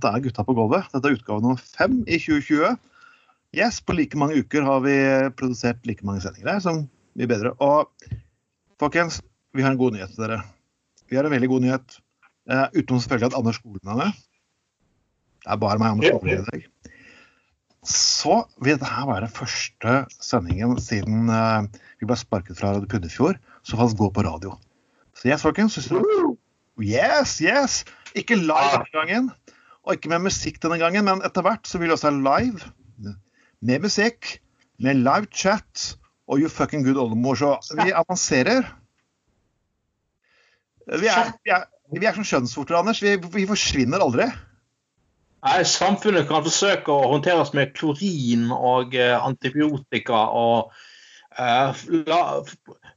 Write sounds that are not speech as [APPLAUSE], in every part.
Dette er Gutta på gulvet. Dette er utgave nummer fem i 2020. Yes, på like mange uker har vi produsert like mange sendinger der, som blir bedre. Og folkens, vi har en god nyhet til dere. Vi har en veldig god nyhet. Uh, utenom selvfølgelig at Anders Skolen er med. Det er bare meg Anders Skolen i dag. Så vil dette være den første sendingen siden uh, vi ble sparket fra Radio Puddefjord, som faktisk går på radio. Så yes, folkens. Yes, yes! Ikke live denne gangen, og ikke med musikk denne gangen, men etter hvert så vil vi også ha live. Med musikk, med live chat og You Fucking Good Oldemor. Så vi avanserer. Vi er, vi er, vi er som skjønnsvorter, Anders. Vi, vi forsvinner aldri. Nei, Samfunnet kan forsøke å håndteres med klorin og uh, antibiotika og uh, la,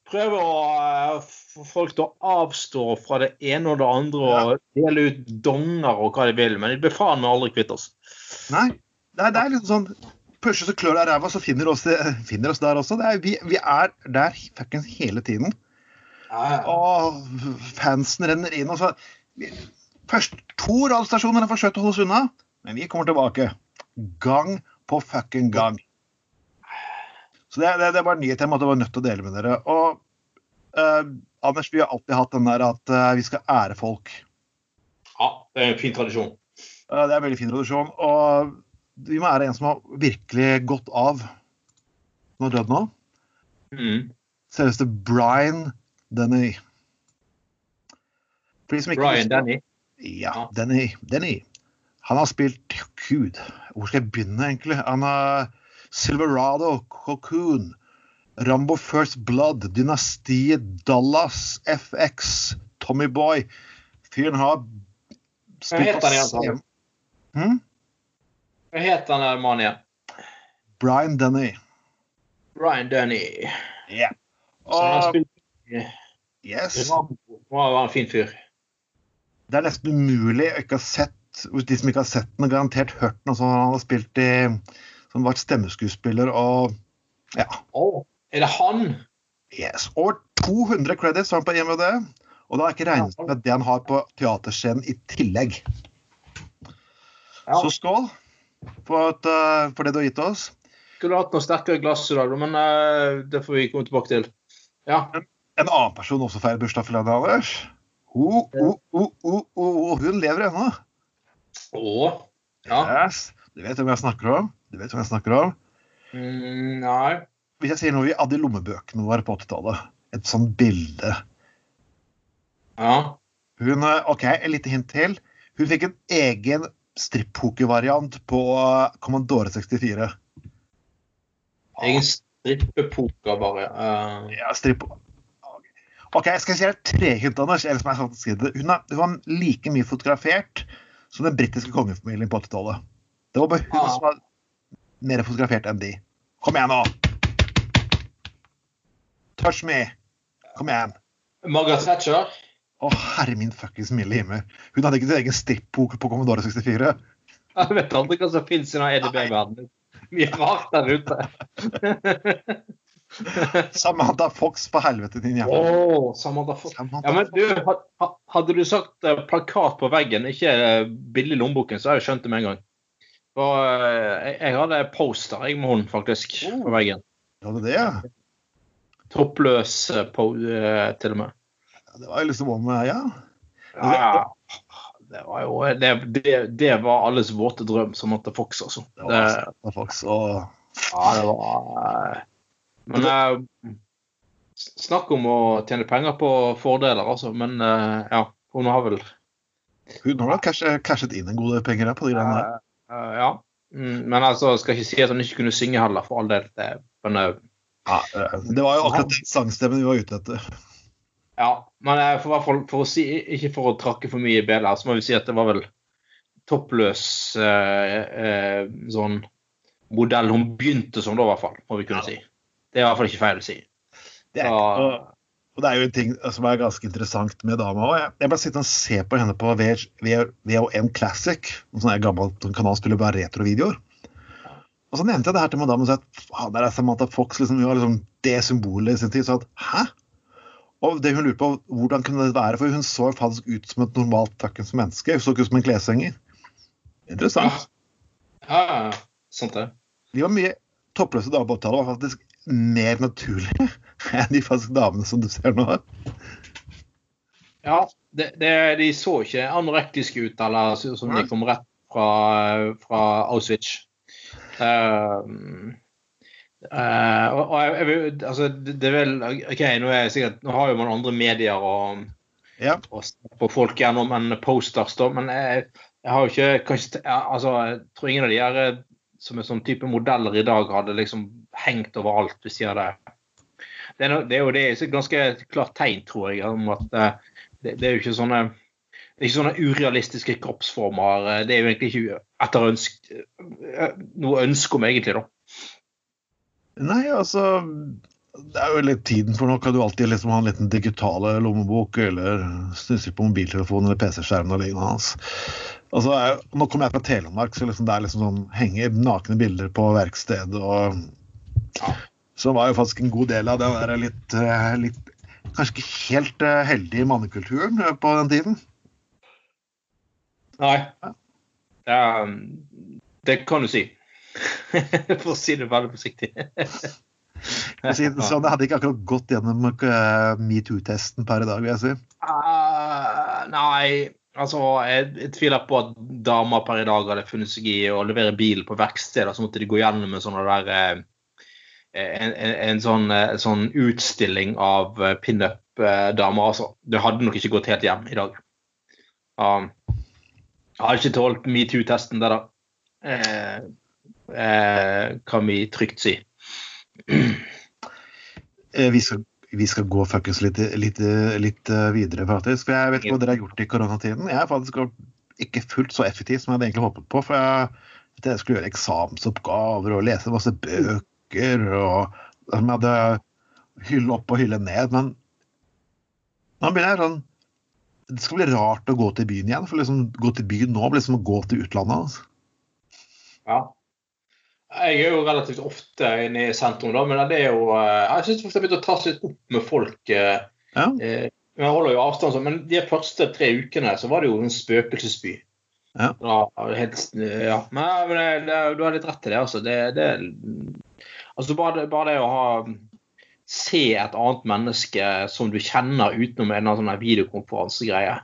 prøve å uh, få folk til å avstå fra det ene og det andre og dele ut donger og hva de vil, men de blir faen meg aldri kvitt oss. Nei, det er, det er liksom sånn Pusher så klør deg i ræva, så finner oss, finner oss der også. Er, vi, vi, er der fuckings hele tiden. Og fansen renner inn. og så Først to radiostasjoner har forsøkt å holde oss unna, men vi kommer tilbake. Gang på fucking gang. Så det, det, det var en nyhet jeg måtte være nødt til å dele med dere. Og uh, Anders, vi har alltid hatt den der at eh, vi skal ære folk. Ja, det er en fin tradisjon. Eh, det er en veldig fin tradisjon. Og vi må ære en som har virkelig gått av. Nå er død nå. Mm. Selveste Brian Denny. Brian Denny? Ja, Denny. Denny. Han har spilt Gud, hvor skal jeg begynne, egentlig? Han har Silverado, Cocoon, Rambo First Blood, Dynastiet, Dallas, FX, Tommy Boy. Fyren har spilt Hva heter han igjen? Hmm? Hva heter han mannen igjen? Brian Denny. Brian Denny. Yeah. Så han spilt yes. Rambo. Var en fin fyr. Det er nesten umulig å ikke ha sett De som ikke har sett den, garantert hørt noe sånt. han har spilt i Som vært stemmeskuespiller og ja. Oh. Er det han? Yes. Over 200 credits har han på IMVD. Og da er ikke regnet med det han har på teaterscenen i tillegg. Ja. Så skål for, at, uh, for, det du har gitt oss. Skulle hatt noe sterkere glass i dag, men uh, det får vi komme tilbake til. Ja. En, en annen person også feirer bursdag for landet, Anders. Hun, hun, lever ennå. Å? Ja. Yes. Du vet hvem jeg snakker om? Du vet hvem jeg snakker om? Mm, nei. Hvis jeg sier noe vi hadde i lommebøkene våre på 80-tallet, et sånt bilde Ja. Hun, OK, et lite hint til. Hun fikk en egen strippokervariant på Commodore 64. Egen strippepoker, bare. Uh... Ja, stripp... OK, skal jeg si deg tre hint, Anders? Eller som jeg sagt, si det. Hun, er, hun var like mye fotografert som den britiske kongefamilien på 80-tallet. Det var bare hun Ja. som var mer fotografert enn de. Kom igjen, nå! Touch me! Kom igjen. Margaret Thatcher? Å, herre min fuckings milde himmel. Hun hadde ikke sin egen strippbok på Commodore 64. Jeg vet aldri hva som finnes i den EDB-verdenen. Mye rart der ute. [LAUGHS] Samantha Fox, for helvete, din jævla oh, Samantha Fox. Samantha Ja, men du, ha- ha- hadde du sagt eh, plakat på veggen, ikke billig bilde i lommeboken, så hadde jeg skjønt det med en gang. For, eh, jeg, jeg hadde poster jeg med hun faktisk på veggen. Du hadde det, ja? Toppløs på, eh, til og med. Det var jo liksom om Ja. Ja, det var jo det, det, det var alles våte drøm, som måtte Fox, altså. Det Det, var det, Fox. Og ja, det var eh, Men eh, Snakk om å tjene penger på fordeler, altså. Men eh, ja, hun har vel hun har da cashet, inn en god del penger her på de greiene der. Eh, ja. Mm, men altså, skal ikke si at hun ikke kunne synge heller, for all del. Det, men, eh, Ja, eh, det var jo akkurat den sangstemmen vi var ute etter. ja. Men eh, for, hvert fall, for å si, ikke for å trakke for mye i belet, her, så må vi si at det var vel toppløs eh, eh, sånn modell hun begynte som, da, i hvert fall. Må vi kunne si. Det er i hvert fall ikke feil å si. Det er, så, og, og det er jo en ting som er ganske interessant med dama òg. Jeg, bare sitter og ser på henne på VHN Classic, en sånn gammel kanal spiller bare retrovideoer. Og så nevnte jeg det her til madammen og sa at det er Samantha Fox liksom, hun var liksom det symbolet i sin tid. Så at, hæ? Og det hun lurte på, hvordan kunne det være? For hun så faktisk ut som et normalt takkens menneske. Hun så ikke ut som en kleshenger. Interessant. Ja, ja, ja. sant det. De var mye toppløse 80-tallet var faktisk mer naturlige [LAUGHS] enn de faktisk damene som du ser nå. Ja, det, det, de så ikke anorektiske ut, eller som de kom rett fra, fra Auschwitz. Uh, uh, og, og jeg, jeg, altså, det, er vel OK, nå, er jeg sikkert, nå har jo man andre medier og, Ja. og på folk gjennom en posters, da, men jeg, jeg har jo ikke kanskje, altså, Jeg tror ingen av de her eh, som er sånn type modeller i dag, hadde liksom hengt overalt hvis de hadde Det er, no, det er jo det er et ganske klart tegn, tror jeg, om at det, det er jo ikke sånne ikke sånne urealistiske kroppsformer. eh, Det er jo egentlig ikke etter ønsk, eh, noe ønske om, egentlig, da. Nei, altså Det er jo litt tiden for nå kan du alltid liksom ha en liten digitale lommebok eller snusse på mobiltelefonen eller PC-skjermen og lignende hans. Altså, jeg, nå kommer jeg fra Telemark, så liksom det er liksom sånn henger nakne bilder på verkstedet og Ja. Så var jo faktisk en god del av det å være litt, eh, litt Kanskje ikke helt heldig i mannekulturen på den tiden. Nei. Det, er, det kan du si. [LAUGHS] For å si det veldig forsiktig. For si det sånn, hadde ikke akkurat gått gjennom eh, metoo-testen per i dag, vil jeg si. Uh, nei, altså jeg, jeg tviler på at damer per i dag hadde funnet seg i å levere bil på verksteder. Så måtte de gå gjennom en sånn der eh, en, en, en sånn, eh, sånn utstilling av eh, pinup-damer. Altså. Det hadde nok ikke gått helt hjem i dag. Um, jeg har ikke tålt metoo-testen, der, da. Eh, eh, kan vi trygt si. Eh, Vi skal, vi skal gå fuckings litt, litt, litt eh, videre, faktisk. For jeg vet ikke hva dere har gjort i koronatiden. Jeg har faktisk ikke fullt så effektivt som jeg hadde egentlig håpet på. For jeg, jeg skulle gjøre eksamensoppgaver og lese masse bøker og jeg hadde hylle opp og hylle ned. Men nå begynner jeg sånn Det skal bli rart å gå til byen igjen. For liksom gå til byen nå blir liksom å gå til utlandet. Altså. Ja. Jeg er jo relativt ofte inne i sentrum, da, men det er jo eh, Jeg syns det har begynt å tas litt opp med folk. eh, Ja. eh, Jeg holder jo avstand, sånn, men de første tre ukene så var det jo en spøkelsesby. Ja. Da, helt, ja. Men, men det, det, du har litt rett i det, altså. Det, det, altså bare, bare det å ha Se et annet menneske som du kjenner utenom en av sånne sånn videokonferansegreie,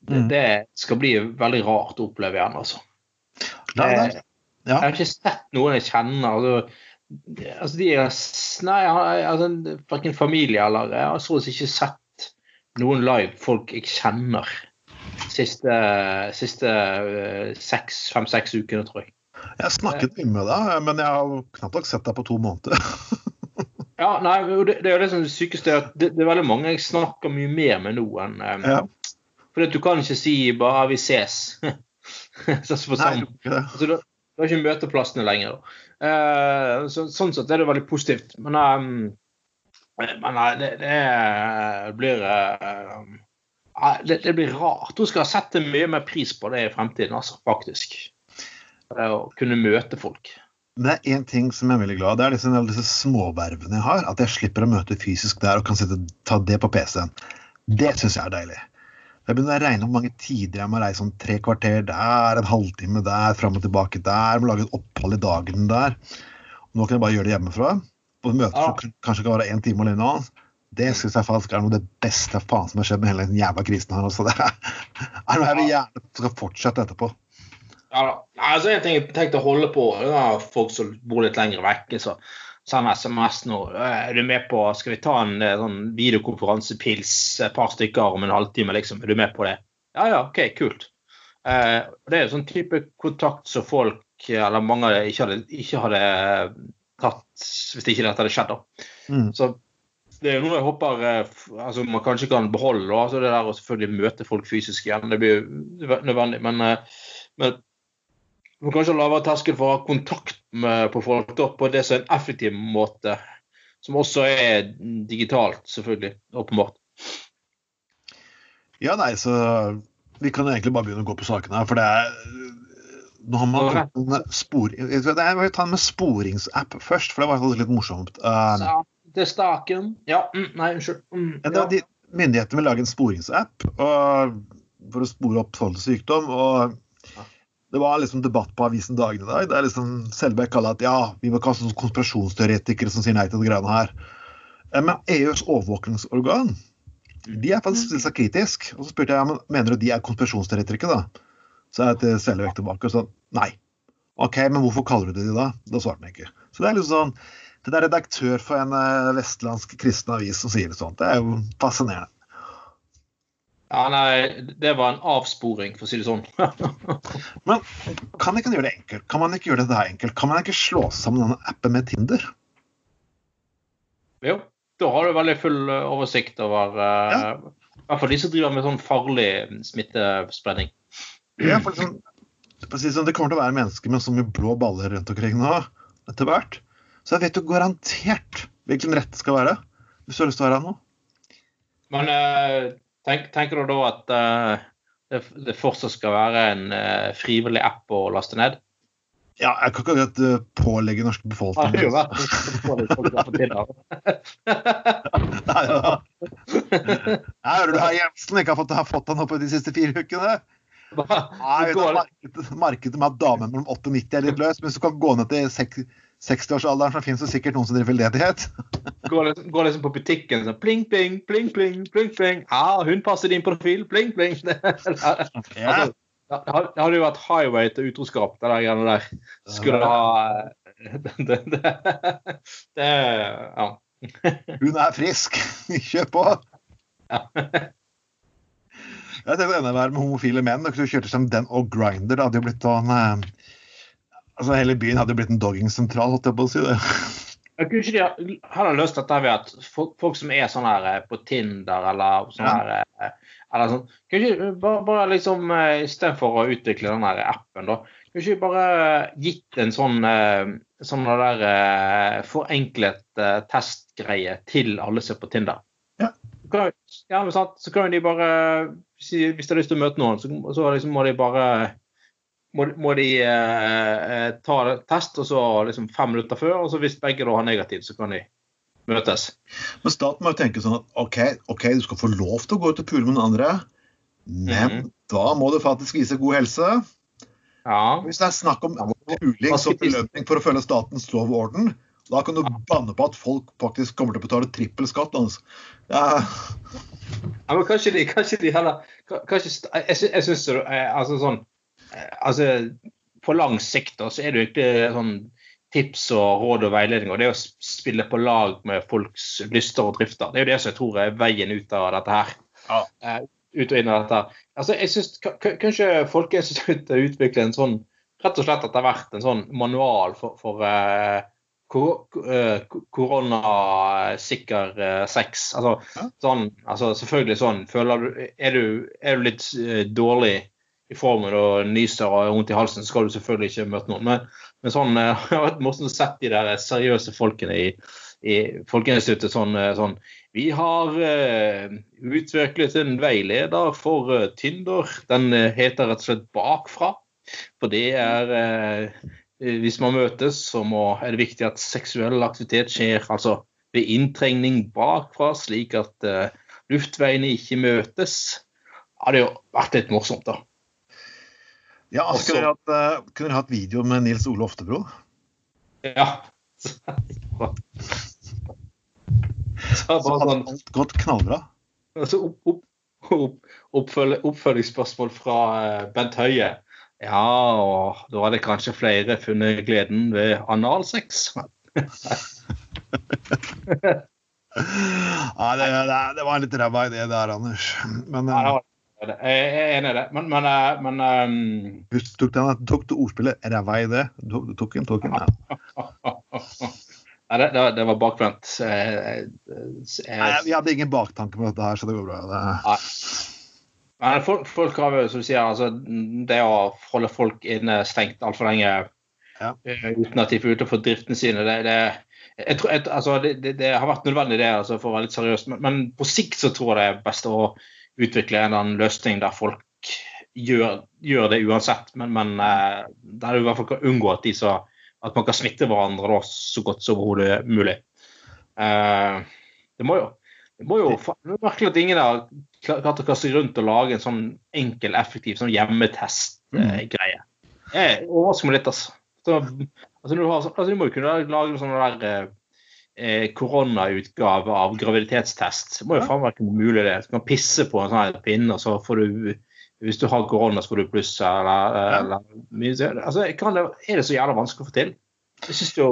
det, Mm. det skal bli veldig rart å oppleve igjen, altså. Det er- Jeg har ikke sett noen jeg kjenner. Altså, altså de er Nei, altså, verken familie eller Jeg har så å si ikke sett noen live folk jeg kjenner siste, siste eh, fem-seks ukene, tror jeg. Jeg har snakket mye med deg, men jeg har knapt nok sett deg på to måneder. [LAUGHS] Ja, nei, det, det er det som er det sykeste, at det, det er veldig mange jeg snakker mye mer med nå enn um, Ja. For du kan ikke si bare 'vi ses'. [LAUGHS] sånn for på Nei, sammen. Altså, du, du har ikke møteplassene lenger. Eh, så, sånn sett er det veldig positivt. Men, um, men nei, det, det blir uh, det, det blir rart. Hun skal sette mye mer pris på det i fremtiden, altså, faktisk. Det Å kunne møte folk. Men det er én ting som jeg er veldig glad av. Det er disse, disse småvervene jeg har. At jeg slipper å møte fysisk der og kan sitte, ta det på PC-en. Det syns jeg er deilig. Jeg begynner å regne hvor mange tider jeg må reise sånn tre kvarter der, en halvtime der, fram og tilbake der. Må lage et opphold i dagen der. Og nå kan jeg bare gjøre det hjemmefra. På møter Ja. som kan- kanskje kan være én time eller noe annet. Det syns jeg faktisk er noe av det beste faen som har skjedd med hele den jævla krisen her. Altså. [LAUGHS] Det er noe jeg vil gjerne skal fortsette etterpå. Ja, da. Altså En ting jeg tenkte å holde på, folk som bor litt lenger vekk. Så sender SMS nå. Er du med på Skal vi ta en eh, sånn videokonferansepils, et par stykker om en halvtime, liksom? Er du med på det? Ja ja, OK, kult. Eh, det er jo sånn type kontakt som folk, eller mange av det, ikke ikke hadde tatt hvis ikke dette hadde skjedd. da. Mm. Så det er jo noe jeg håper eh, altså man kanskje kan beholde. da, altså Det der å selvfølgelig møte folk fysisk igjen, det blir jo nødvendig. Men, eh, men må kanskje ha lavere terskel for å ha kontakt med, på folk da, på det som er en effektiv måte. Som også er digitalt, selvfølgelig. Åpenbart. Ja, nei, så vi kan jo egentlig bare begynne å gå på sakene her, for det er Nå har man Ja. en spor... Jeg vil ta den med sporingsapp først, for det var litt morsomt. Uh, det er staken. Ja, mm, nei, unnskyld. Mm, ja, myndighetene vil lage en sporingsapp og, for å spore opp folk til sykdom. og Det var liksom debatt på avisen Dagen i dag der liksom Selbekk kaller at ja, vi må kaste noen konspirasjonsteoretikere som sier nei til de greiene her. Eh, Men EUs overvåkingsorgan de er faktisk stilt seg kritisk. Og så spurte jeg ja, men mener du de er konspirasjonsteoretikere, da? Så er jeg til Selbekk tilbake og sa nei. OK, men hvorfor kaller du det de da? Da svarte han ikke. Så det er liksom sånn Det er redaktør for en eh, vestlandsk kristen avis som sier det sånt. Det er jo fascinerende. Ja, nei, det var en avsporing, for å si det sånn. [LAUGHS] Men kan ikke gjøre det enkelt? Kan man ikke gjøre det der enkelt? Kan man ikke slå sammen denne appen med Tinder? jo, da har du veldig full eh, oversikt over eh, Ja. I hvert fall de som driver med sånn farlig smittespredning. Ja, for liksom, sånn, det kommer til å være mennesker med så mye blå baller rundt omkring nå etter hvert. Så jeg vet jo garantert hvilken rett det skal være. Hvis du har lyst til å være her nå. Men eh, tenk, tenker du da at uh, det, det fortsatt skal være en uh, frivillig app å laste ned? Ja, jeg kan ikke akkurat uh, pålegge norske Det har befolkning vært på litt [LAUGHS] folk der på Tinder. Nei, ja. Nei, hører du her Jensen ikke har fått, har fått han opp de siste fire ukene? Nei, markedet, markedet med at damer mellom 8 og 90 er litt løs. Men så kan gå ned til sek- 60-årsalderen, så finnes det sikkert noen som driver veldedighet. [LAUGHS] Går liksom, går liksom på butikken sånn pling, pling, pling, pling, pling, pling. Ja, hun passer din profil. Pling, pling. Altså, det hadde jo vært highway til utroskap, det der greiene der. Skulle ha det, [LAUGHS] det, det, det Ja. [LAUGHS] Hun er frisk! Kjør på! Ja. Jeg tenkte enda verre med homofile menn. Dere kjørte som den og Grinder. Det hadde jo blitt sånn eh, Altså Hele byen hadde blitt en doggingsentral, holdt jeg på å si. det. Jeg kunne ikke de hadde løst dette ved at folk, folk som er sånn her eh, på Tinder eller sånn Ja. her eh, eller sånn, Kunne ikke bare, bare liksom eh, Istedenfor å utvikle den her appen, da, kunne ikke bare gitt en sånn sånn der forenklet testgreie til alle som er på Tinder? Ja. Ja, men sant, så kan de bare Hvis de har lyst til å møte noen, så, så liksom må de bare må, må de eh, eh, ta test, og så liksom fem minutter før. Og så hvis begge da har negativt, så kan de møtes. Men staten må jo tenke sånn at OK, ok, du skal få lov til å gå ut og pule med noen andre, men Mhm. da må du faktisk vise god helse. Ja. Hvis det er snakk om puling som belønning for å følge statens lov og orden, da kan du banne på at folk faktisk kommer til å betale trippel skatt. Altså. Ja, ja, men kanskje de, kanskje de heller kanskje, Jeg, jeg syns eh, altså sånn Altså på lang sikt da, så er det jo ikke sånn tips og råd og veiledning. Og det å spille på lag med folks lyster og drifter. Det er jo det som jeg tror er veien ut av dette her. Ja. Uh, ut og inn av dette. Altså, jeg synes, ka- ka- Kanskje Folkeinstituttet utvikler en sånn Rett og slett at det har vært en sånn manual for, for uh, kor- uh, koronasikker eh, sex. Altså, Ja. sånn, altså selvfølgelig sånn føler du, er, du, er du litt eh, dårlig i formen og nyser og har vondt i halsen, skal du selvfølgelig ikke møte noen. Men, men sånn, [LAUGHS] jeg har morsomt sett de der seriøse folkene i, i Folkeinstituttet sånn, eh, sånn Vi har uh, utviklet en veileder for uh, Tinder. Den uh, heter rett og slett Bakfra. For det er eh, Hvis man møtes, så må, er det viktig at seksuell aktivitet skjer altså ved inntrengning bakfra, slik at eh, luftveiene ikke møtes. Det hadde jo vært litt morsomt, da. Ja Også- kunne, dere hatt, eh, kunne dere hatt video med Nils Ole Oftebro? Ja. [LAUGHS] Så Så hadde sånn, alt gått knallbra. altså opp, opp, opp, oppfølge, oppfølgingsspørsmål fra eh, Bent Høie. Ja, og da hadde kanskje flere funnet gleden ved analsex. [LAUGHS] Ja, det, det, det var en litt ræva idé der, Anders. Men Ja, det eh, var det. Jeg er enig i det. Men, men, eh, men um... tok, den, tok du ordspillet 'ræva det? Du, tok den, tok den. Nei, [LAUGHS] det, det, var- bakvendt. Nei, vi hadde ingen baktanke med dette her, så det går bra. Det, Men folk, folk har jo, som du sier, altså, det å holde folk inne stengt altfor lenge Ja. eh, uten at de får utenfor driften sine, det, det, jeg tror, jeg, altså, det, det, det har vært nødvendig det, altså, for å være litt seriøst. Men, men på sikt så tror jeg det er best å utvikle en eller annen løsning der folk gjør, gjør det uansett. Men, men eh, der du i hvert fall kan unngå at, så, at man kan smitte hverandre da, så godt som overhodet mulig. Eh, det må jo det må jo er merkelig at ingen har klart å kaste rundt og lage en sånn enkel, effektiv sånn Mm. hjemmetest-greie. Det overrasker meg litt, altså. Så, altså, du, har, altså, du må jo kunne lage noe sånn der eh, koronautgave av graviditetstest. Det må jo faen være mulig, det. Du kan pisse på en sånn pinne, og så får du Hvis du har korona, så får du pluss eller, eller altså, kan det, Er det så jævla vanskelig å få til? Jeg syns jo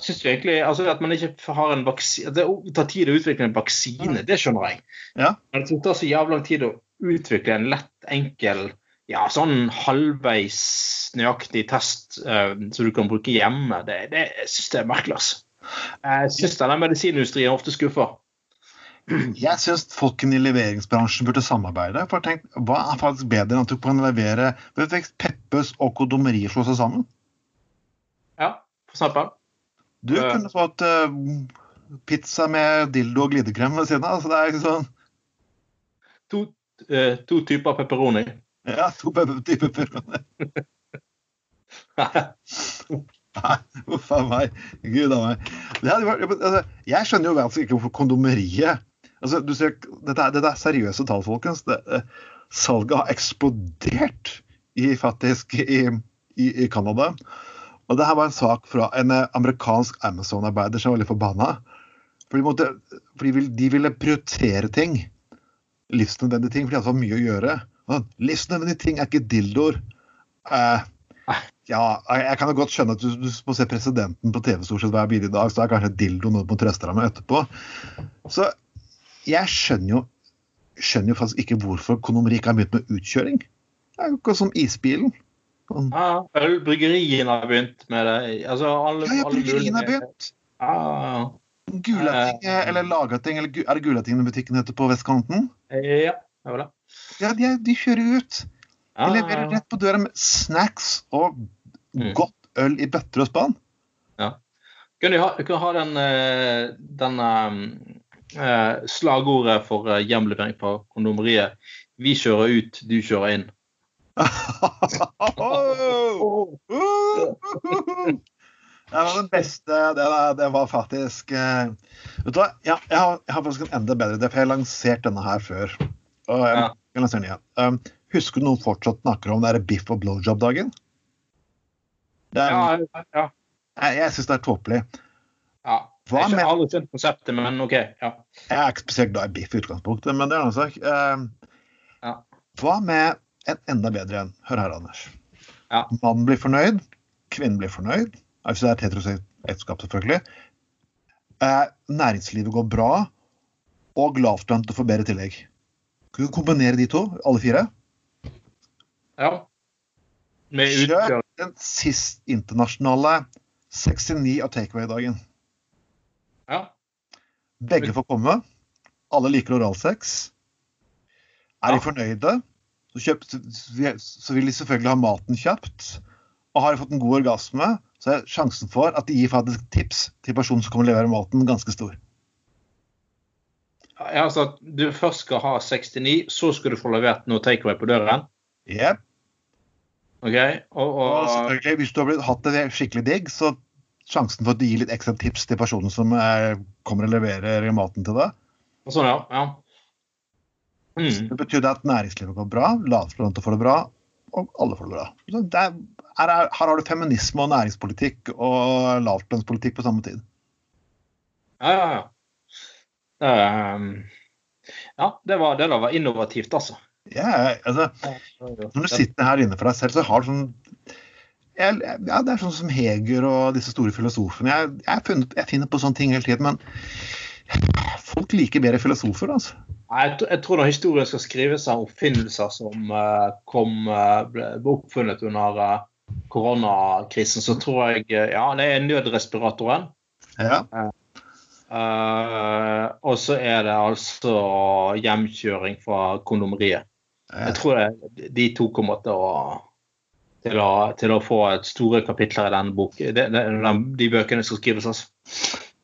synes jo egentlig altså At man ikke har en vaksine Det tar tid å utvikle en vaksine, det skjønner jeg. Ja. Men det tar så jævla lang tid å utvikle en lett, enkel, ja, sånn halvveis nøyaktig test uh, som du kan bruke hjemme, det, det jeg synes det er merkelig. altså. Jeg syns denne medisinindustrien ofte skuffer. Jeg syns folkene i leveringsbransjen burde samarbeide. for tenk, Hva er faktisk bedre enn at du kan levere Peppes og kondomerier slå seg sammen? Ja, for eksempel. Du uh, kunne fått uh, pizza med dildo og glidekrem ved siden av. så det er ikke sånn... To, uh, to typer pepperoni. Ja, to typer pepperoni. [LAUGHS] Uff a meg. Gud a meg. Altså, jeg skjønner jo altså ikke hvorfor kondomeriet altså, du ser, dette, er, dette er seriøse tall, folkens. Det, uh, salget har eksplodert i, faktisk i, i, i Canada. Og det her var en sak fra en uh, amerikansk Amazon-arbeider som var litt forbanna. Fordi, måtte, fordi de, ville, prioritere ting. Livsnødvendige ting, for de hadde så mye å gjøre. Livsnødvendige ting er ikke dildoer. Uh, ja, jeg kan jo godt skjønne at du, du må se presidenten på TV stort sett hver bil i dag, så er kanskje dildo noe du må trøste deg med etterpå. Så jeg skjønner jo, skjønner jo faktisk ikke hvorfor kondomeri ikke har begynt med utkjøring. Det er jo ikke som isbilen. Sånn. Ja, Bryggerien har begynt med det. Altså, alle, ja, ja, bryggerien har begynt. Ja. Gulating, eller Lagating, eller er det Gulating-butikken heter på vestkanten? Ja, det var det. Ja, de, de kjører ut. De leverer rett på døra med snacks og mm. godt øl i bøtter og spann. Ja. Kan du ha, kan ha den, eh, den uh, slagordet for uh, hjemlevering på kondomeriet? Vi kjører ut, du kjører inn. Det var den beste. Det, det var faktisk Vet du hva, ja, jeg, har, jeg, har, faktisk en enda bedre idé, for jeg har lansert denne her før. Og jeg, ja. jeg lanserer den igjen. Um, husker du noen fortsatt snakker om er biff og blowjob-dagen? Ja, ja. Jeg, jeg syns det er tåpelig. Ja. Jeg har aldri skjønt konseptet, men OK. ja. Jeg er ikke spesielt glad i biff i utgangspunktet, men det er en sak. Uh, ja. Hva med en enda bedre en? Hør her, Anders. Ja. Mannen blir fornøyd, kvinnen blir fornøyd. Altså det er et heterosekt ekteskap, selvfølgelig. Uh, næringslivet går bra, og lavtlønte får bedre tillegg. Kan du kombinere de to, alle fire? Ja. Med Kjør den sist internasjonale 69 av takeaway-dagen. Ja. Begge får komme. Alle liker oralsex. Er de fornøyde, så, kjøpt, så, vil de selvfølgelig ha maten kjapt. Og har de fått en god orgasme, så er sjansen for at de gir faktisk tips til personen som kommer og leverer maten, ganske stor. Ja, altså du først skal ha 69, så skal du få levert noe takeaway på døren? Jepp. Okay. og, og... og selvfølgelig, Hvis du har blitt, hatt det skikkelig digg, så sjansen for at du gir litt ekstra tips til personen som er, kommer og leverer maten til deg. Sånn, ja. ja. Mm. Det betyr at næringslivet går bra, lavtlønte får det bra, og alle får det bra. Det er, her, er, her, har du feminisme og næringspolitikk og lavtlønnspolitikk på samme tid. Ja, ja, ja. Um, ja, det var, det var innovativt, altså. Ja, altså, når du sitter her inne for deg selv, så har du sånn jeg, ja, Det er sånn som Heger og disse store filosofene. Jeg, jeg, funnet, jeg finner på sånne ting hele tiden, men folk liker bedre filosofer, altså. Jeg, jeg tror når historien skal skrives av oppfinnelser som uh, kom, uh, ble, oppfunnet under uh, koronakrisen, så tror jeg ja, det er nødrespiratoren. Ja. og så er det altså hjemkjøring fra kondomeriet. Jeg tror det, de to kommer til å, til å, til å få et store kapitler i denne bok. De, de, de bøkene som skrives. altså.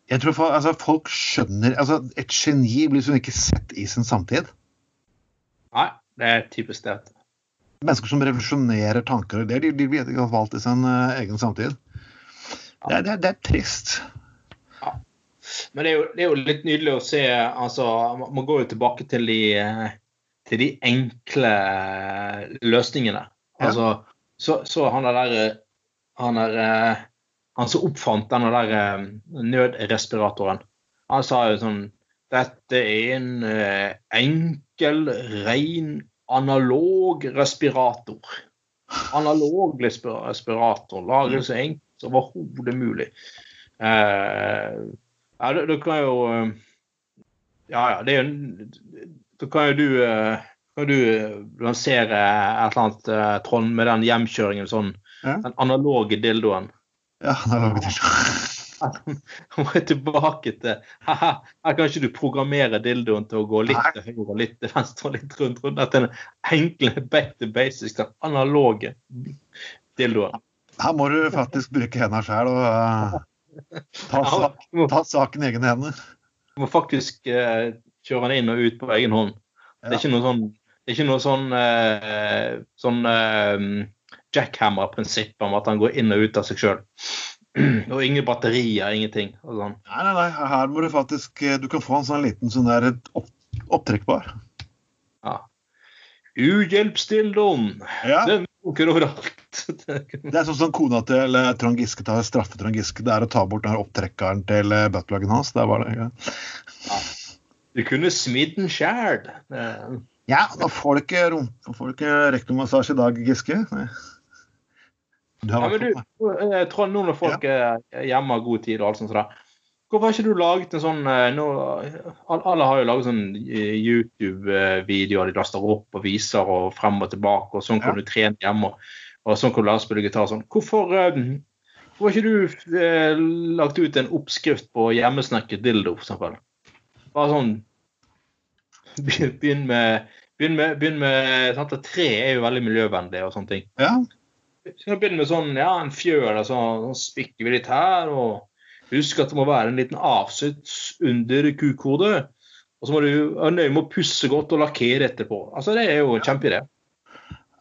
Jeg tror for, altså, Folk skjønner altså, Et geni blir liksom ikke sett i sin samtid. Nei, det er typisk det. Mennesker som revolusjonerer tanker og ideer, de, de vet ikke valgt i sin uh, egen samtid. Det er, det, er, det er, trist. Ja. Men det er, jo, det er, jo, litt nydelig å se altså, Man går jo tilbake til de uh, til de enkle løsningene. Altså, så, så han der han der eh, han som oppfant den der eh, nødrespiratoren, han sa jo sånn Dette er en eh, enkel, ren, analog respirator. Analog respirator. Laget så enkelt som overhodet mulig. Eh, ja, du, du, kan jo Ja, ja, det er jo Da kan jo du kan du lansere et eller annet, Trond, med den hjemkjøringen, sånn, ja. den analoge dildoen. Ja, analoge dildoen. [LAUGHS] Han må tilbake til haha, Her kan ikke du programmere dildoen til å gå litt til høyre, og litt til venstre og litt rundt. rundt. Dette er den enkle back to basics, den analoge dildoen. Her må du faktisk bruke hendene sjøl og uh, [LAUGHS] ta, sak, ta, saken i egne hender. Du må faktisk uh, kjøre han inn og ut på egen hånd. Det er ikke noe sånn, det er ikke noe sånn, uh, sånn jackhammer-prinsipp om at han går inn og ut av seg sjøl. [CLEARS THROAT] Og ingen batterier, ingenting. Sånn. Nei, nei, nei, her må du faktisk Du kan få en sånn liten sånn der opp, opptrekkbar. Ja. Uhjelpsdildoen. Ja. Den funker overalt. det er sånn som kona til Trond Giske tar straffe Trond Giske. Det er å ta bort den opptrekkeren til eh, buttpluggen hans. Det var det. Ja. ja. Du kunne smidd den sjæl. Ja, da får du ikke, ikke rektomassasje i dag, Giske. Ja, men du, jeg tror nå når folk ja. er hjemme har god tid og alt sånt sånn, Hvorfor har ikke du laget en sånn eh, nå, Alle har jo laget sånn eh, YouTube-videoer de laster opp og viser og frem og tilbake, og sånn kan ja. du trene hjemme. Og sånn kan du lære å spille gitar sånn. Hvorfor, eh, hvorfor har ikke du eh, lagt ut en oppskrift på hjemmesnekret dildo, for eksempel? Bare sånn Begynn med, begynn med, begynn med sant, Tre er jo veldig miljøvennlig og sånne ting. Ja. Så du begynne med sånn, ja, en fjøl, og så, så spikker vi litt her. og Husk at det må være en liten avsats under kukhodet. Og så må du være nøye med å pusse godt og lakkere etterpå. Altså, Det er jo en kjempeidé.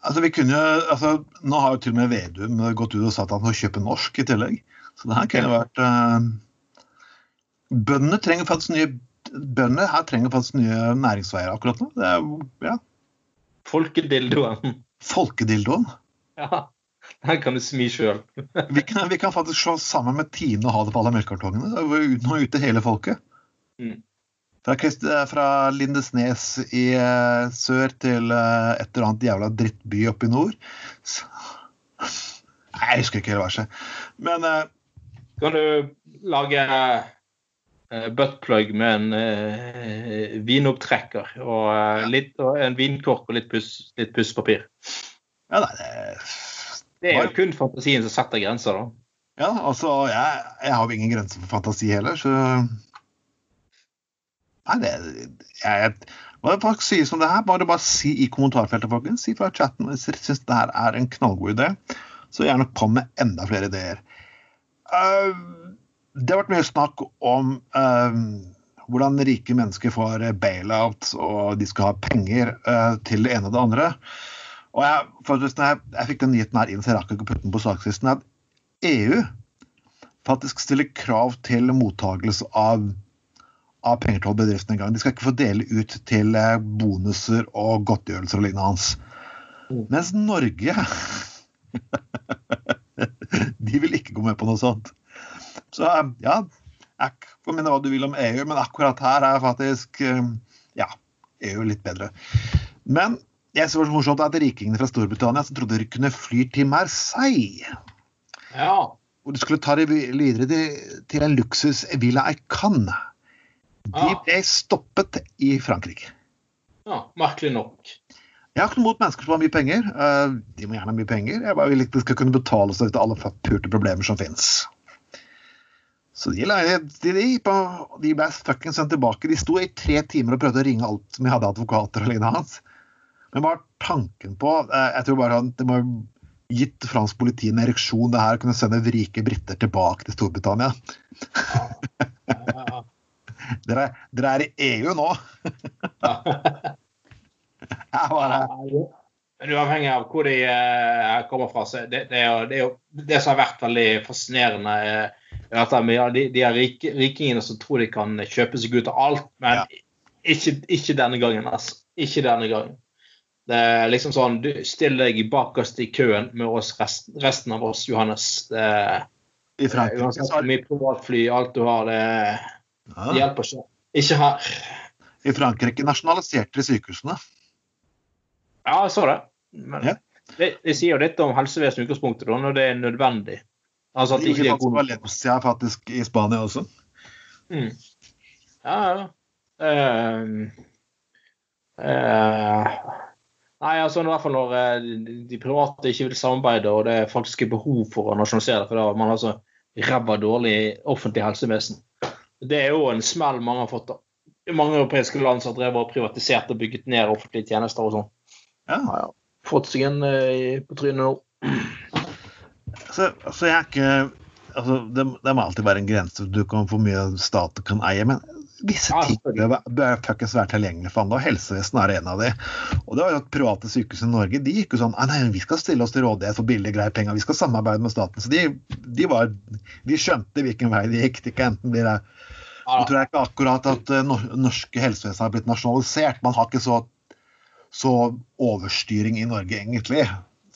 Altså, vi kunne, altså, nå har jo til og med Vedum gått ut og sagt at han må kjøpe norsk i tillegg. Så det her kunne vært uh, Bøndene trenger faktisk nye bønder her trenger faktisk nye næringsveier akkurat nå. Det er, ja. Folkedildoen. Folkedildoen. Ja. Den kan du smi sjøl. [LAUGHS] vi, vi, kan faktisk slå sammen med Tine og ha det på alle melkekartongene. Nå ute hele folket. Mm. Fra, fra, Lindesnes i uh, sør til uh, et eller annet jævla drittby oppe i nord. Så, jeg husker ikke hele verset. Men Kan du lage buttplug med en vinopptrekker og, litt, og en vinkork og litt, pus, litt pusspapir? Ja, nei, det det er jo kun fantasien som setter grenser, da. Ja, altså, jeg, jeg har jo ingen grenser for fantasi heller, så Nei, det jeg, Hva folk sier som det her, bare bare si i kommentarfeltet, folkens. Si fra chatten hvis dere syns det her er en knallgod idé. Så gjerne kom med enda flere ideer. Uh, det har vært mye snakk om um, hvordan rike mennesker får bailouts, og de skal ha penger uh, til det ene og det andre. Og jeg, faktisk, jeg, jeg fikk den nyheten her inn, så jeg rakk ikke å putte den på sakslisten, at EU faktisk stiller krav til mottagelse av, av penger til bedriftene en gang. De skal ikke få dele ut til eh, bonuser og godtgjørelser og lignende hans. Mm. Mens Norge [LAUGHS] De vil ikke gå med på noe sånt. Så eh, ja, jeg får mene hva du vil om EU, men akkurat her er faktisk eh, ja, EU litt bedre. Men jeg så det var så morsomt at Rikingene fra Storbritannia som trodde de kunne fly til Marseille. Ja. Og de skulle ta det videre til en luksus Villa Cannes. De ble stoppet i Frankrike. Ja, Merkelig nok. Jeg har ikke noe mot mennesker som har mye penger. Eh, de må gjerne ha mye penger. Jeg bare vil ikke de skal kunne betale seg ut av alle forpurte problemer som fins. Så de, de, de, de ble fucking sendt tilbake. De sto i tre timer og prøvde å ringe alt som jeg hadde advokater og lignende hans. Men bare tanken på eh, Jeg tror bare det må gitt fransk politi en ereksjon det her å kunne sende rike briter tilbake til Storbritannia. [LAUGHS] dere, dere, er i EU nå! [LAUGHS] jeg bare Uavhengig av hvor de uh, kommer fra, så det, det, er jo, det, er jo, det som har vært veldig fascinerende, uh, ja, de, de er rik, rikingene som tror de kan kjøpe seg ut av alt, men ja. ikke, ikke, denne gangen. altså. Ikke denne gangen. Det er liksom sånn du stiller deg bakerst i køen med oss rest, resten av oss, Johannes. Det, I Frankrike uansett hvor mye privatfly, alt du har, det, det ja, hjelper ikke. Ikke her. I Frankrike nasjonaliserte de sykehusene. Ja, jeg så det. Men Ja. det, det sier jo litt om helsevesenet i utgangspunktet, da, når det er nødvendig. Altså at De ikke det er Valencia faktisk i Spania også. Mm. Ja, ja. Uh, uh, nei, altså i hvert fall når eh, de- private ikke vil samarbeide, og det er faktisk er behov for å nasjonalisere det, for da har man altså ræva dårlig offentlig helsevesen. Det er jo en smell mange har fått. da. Mange europeiske land som har drevet og privatisert og bygget ned offentlige tjenester og sånn. Ja. Ja, ja. Fått seg en uh, på trynet nå. Så, så jeg er ikke altså, det, det må alltid være en grense du kan hvor mye staten kan eie. Men visse Ja, ting bør, bør fuckings være tilgjengelig for andre, og helsevesenet er en av de. Og det var jo at Private sykehus i Norge de gikk jo sånn «Ah, nei, vi skal stille oss til rådighet for billige, greie penger. Vi skal samarbeide med staten. Så de, de, var, de skjønte hvilken vei de gikk. Det ikke enten blir det Nå tror jeg ikke akkurat at eh, norske helsevesen har blitt nasjonalisert. Man har ikke så, så overstyring i Norge, egentlig.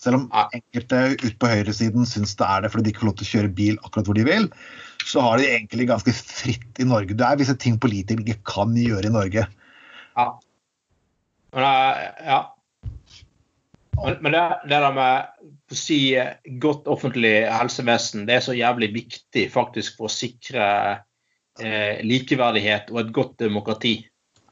Selv om enkelte ute på høyresiden syns det er det fordi de ikke får lov til å kjøre bil akkurat hvor de vil, så har de egentlig ganske fritt i Norge. Det er visse ting politikere ikke kan gjøre i Norge. Ja. Men, eh, ja. men, det, det der med å si eh, godt offentlig helsevesen, det er så jævlig viktig faktisk for å sikre eh, likeverdighet og et godt demokrati.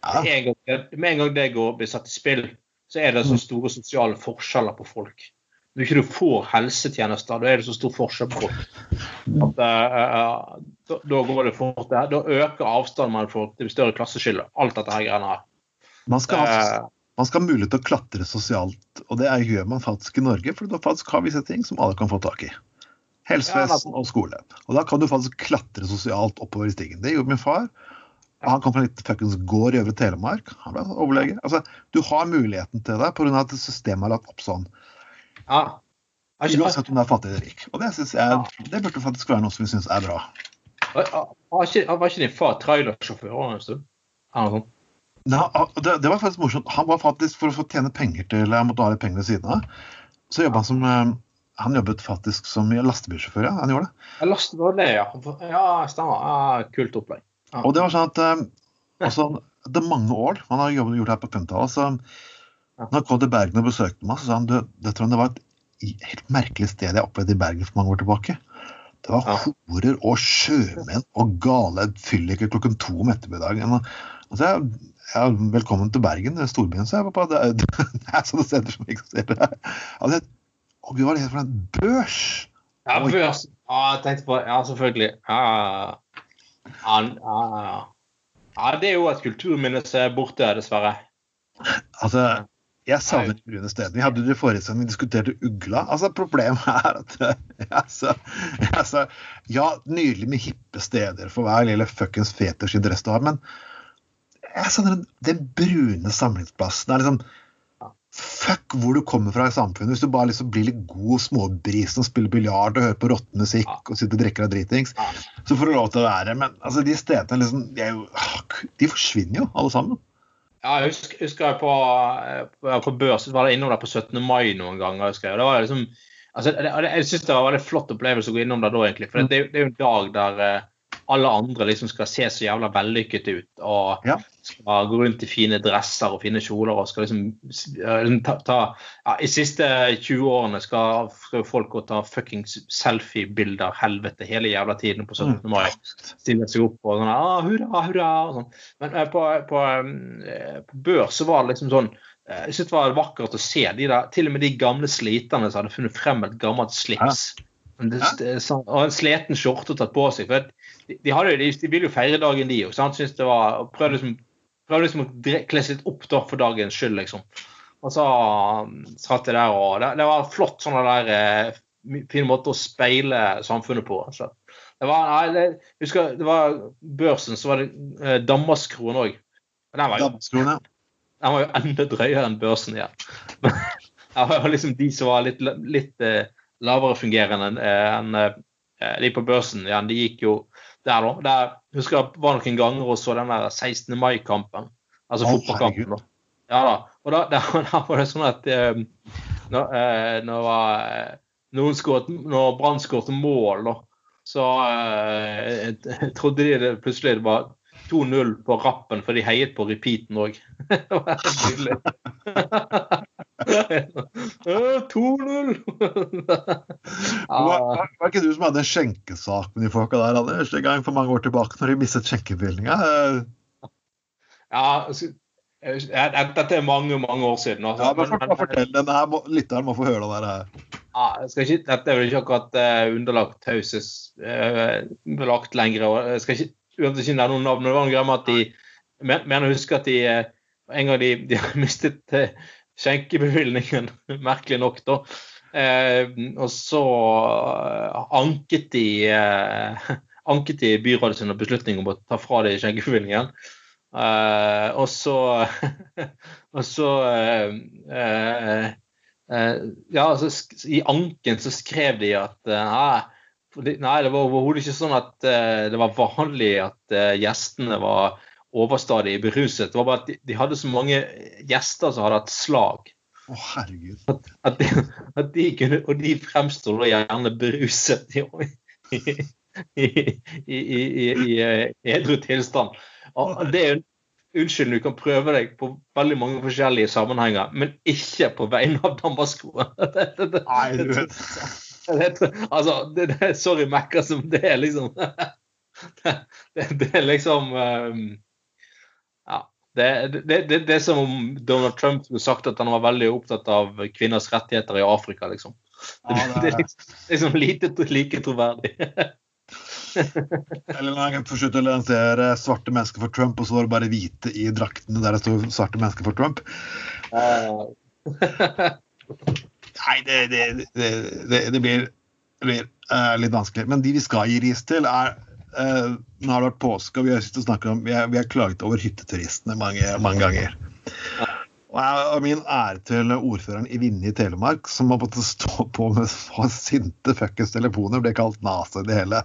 Ja. Med, en gang, med en gang det går, blir satt i spill, så er det så store sosiale forskjeller på folk. Når ikke du får helsetjenester, da er det så stor forskjell på. At, eh, eh, da, da går det fort. Da øker avstanden folk. Det blir større klasseskille. Alt dette her greiene her. Man skal, Eh, man skal ha mulighet til å klatre sosialt, og det er, gjør man faktisk i Norge, for da faktisk har visse ting som alle kan få tak i. Helsevesen og skole. Og da kan du faktisk klatre sosialt oppover i stigen. Det gjorde min far. Han kom fra liten fuckings gård i Øvre Telemark. Han ble overlege. Altså, du har muligheten til det pga. at systemet er lagt opp sånn. Ja. Uansett om du er fattig eller rik. Og det, synes jeg, det burde faktisk være noe som vi syns er bra. var ikke din far trailersjåfør en stund? Det, det var faktisk morsomt. Han var faktisk for å få tjene penger til Han måtte ha litt penger ved siden av. Så jobba han som eh, Han jobbet faktisk som lastebilsjåfør, ja. Han gjorde det. Ja, lastebil, ja. Ja, stemmer. Ja, kult opplegg. Ja. Og det var sånn at altså, Det er mange år. Han har jobbet, gjort det her på 50-tallet. Han kom til Bergen og besøkte meg, så sa han du, det det var et helt merkelig sted jeg opplevde i Bergen for mange år tilbake. Det var Ja. horer og sjømenn og gale fylliker klokken to om ettermiddagen. Og, så jeg, ja, velkommen til Bergen, er storbyen. Så jeg pappa. det, er, [LAUGHS] det er sånne steder som eksisterer. her. det, og gud, hva er det for en børs? Ja, børs. Ja, jeg tenkte på Ja, selvfølgelig. Ja, ja, ja. ja, det er jo et kulturminne som er borte, dessverre. Altså, jeg savner de brune stedene. Vi hadde det forrige sending, vi diskuterte ugla. Altså, Problemet er at [LAUGHS] altså, altså, Ja, nydelig med hippe steder for hver lille fuckings fetisjinteresse du har, men jeg savner den, den brune samlingsplassen. Er liksom Fuck hvor du kommer fra i samfunnet. Hvis du bare liksom blir litt god og småbrisen og spiller biljard og hører på rottemusikk og sitter og drikker deg dritings, så får du lov til å være Men altså, de stedene liksom De, er jo, ah, de forsvinner jo, alle sammen. Ja, jeg husker, husker jeg på, på, på børs, var jeg innom der på 17. mai noen ganger. husker jeg. Det var liksom, altså, det, det- jeg syns det var en veldig flott opplevelse å gå innom der da, egentlig. For det, det er jo en dag der eh, alle andre liksom skal se så jævla vellykket ut. Og Ja. Skal gå rundt i fine dresser og fine kjoler og skal liksom, eh, liksom ta, ta ja, I siste 20 årene skal, folk gå og ta fuckings selfie-bilder helvete hele jævla tiden på 17. mai stille seg opp og sånn ah, hurra, hurra og sånn. Men eh, på, på, eh, på børs så var det liksom sånn eh, Jeg synes det var vakkert å se de der, til og med de gamle sliterne som hadde funnet frem et gammelt slips. Ja. det, og en sliten skjorte tatt på seg. for De, de, hadde, de, de ville jo feire dagen, de òg. Syntes det var Prøvde liksom, prøvde liksom å kle seg litt opp da for dagens skyld, liksom. Og så um, satt jeg der og Det, det var flott sånn der eh, fin måte å speile samfunnet på. Altså. Det var, nei, det, husker, det var børsen, så var det eh, Danmarkskronen òg. Den var jo den var jo enda drøyere enn børsen igjen. [LAUGHS] Ja. det var liksom de som var litt, litt eh, lavere fungerende eh, enn eh, de på børsen Ja, De gikk jo der, da. Der husker jeg var noen ganger og så den der 16. mai-kampen. Altså oh, fotballkampen. da. Ja da. Og da, da, [LAUGHS] da var det sånn at um, når, uh, når, eh, noen skåret, når Brann skåret mål, da, så eh, trodde de det plutselig det var 2-0 på rappen, for de heiet på repeaten òg. [LAUGHS] det var helt nydelig. [LAUGHS] 2-0! Var, var, ikke du som hadde en skjenkesak med de folka der Anders, en gang for mange år tilbake, når de mistet skjenkebevilgninga? Ja, altså, Dette er mange mange år siden. Altså. Ja, men Men- for, fortell den her, lytteren må få høre det der. her. Ja, ikke, dette er vel ikke akkurat uh, underlagt taushetsbelagt lenger. og Jeg skal ikke, uansett ikke nevne noen navn. men Det var noe med at de mener å jeg husker at de uh, en gang de, de mistet uh, skjenkebevilgningen, [LAUGHS] merkelig nok, da. Eh, og så eh, anket de eh, [LAUGHS] anket de byrådet sin beslutning om å ta fra dem skjenkebevilgningen. Eh, og så [LAUGHS] og så eh, eh, Ja, altså, i anken så skrev de at nei, det- var overhodet ikke sånn at det var vanlig at gjestene var overstadig beruset. Det var bare at de, de hadde så mange gjester som hadde hatt slag. Å, herregud. At de, at de kunne, og de fremsto gjerne beruset i, i, i, i, i, i, i edru tilstand. Det er jo Unnskyld, du kan prøve deg på veldig mange forskjellige sammenhenger, men ikke på vegne av Damasko. [LAUGHS] Det- det- det- Nei, du vet. altså, det, det, sorry, Mekka, som det er liksom [LAUGHS] Det, det er liksom um. Det, det, det, det er som om Donald Trump skulle sagt at han var veldig opptatt av kvinners rettigheter i Afrika, liksom. Ja, Det, er liksom, liksom lite like troverdig. eller når han forsøkte å lansere svarte mennesker for Trump, og så var det bare hvite i draktene der det står 'svarte mennesker for Trump'. Nei, det, det, det, det, det blir, blir uh, litt vanskelig. Men de vi skal gi ris til, er eh, Nå har det vært påske, og vi har, og om, vi har, vi har klaget over hytteturistene mange, mange ganger. Og jeg har min ære til ordføreren i Vinje i Telemark, som har måttet stå på med sinte fuckings telefoner, ble kalt nazi det hele.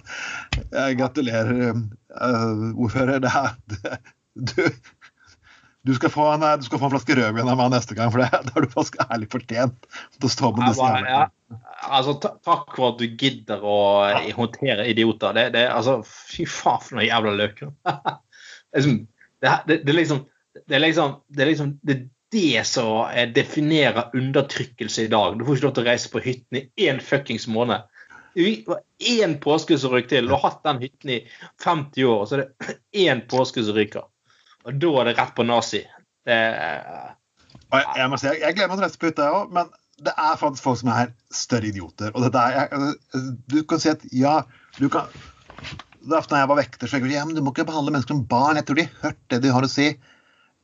Jeg gratulerer, uh, ordfører. Det er, det, du, du skal, få en, du skal få en flaske rødvin av meg neste gang, for det, det har du faktisk ærlig fortjent. til å stå med Jeg disse bare, jævla- ja, altså, takk for at du gidder å håndtere idioter. Det, det, altså, fy faen, for noen jævla løk. liksom, [LAUGHS] det, er liksom det er liksom det er liksom det, det som definerer undertrykkelse i dag. Du får ikke lov til å reise på hytten i én fuckings måned. Det var én påske som røyk til. Du har hatt den hytten i 50 år, og så er det én påske som ryker. Og da er det rett på nazi. Det, jeg, jeg må si, jeg, jeg gleder meg til på hytta, jeg òg, men det er faktisk folk som er større idioter. Og dette er, jeg, du kan si at ja, du kan Det er ofte når jeg var vekter, så jeg ja, men du må ikke behandle mennesker som barn. Jeg tror de har hørt det de har å si.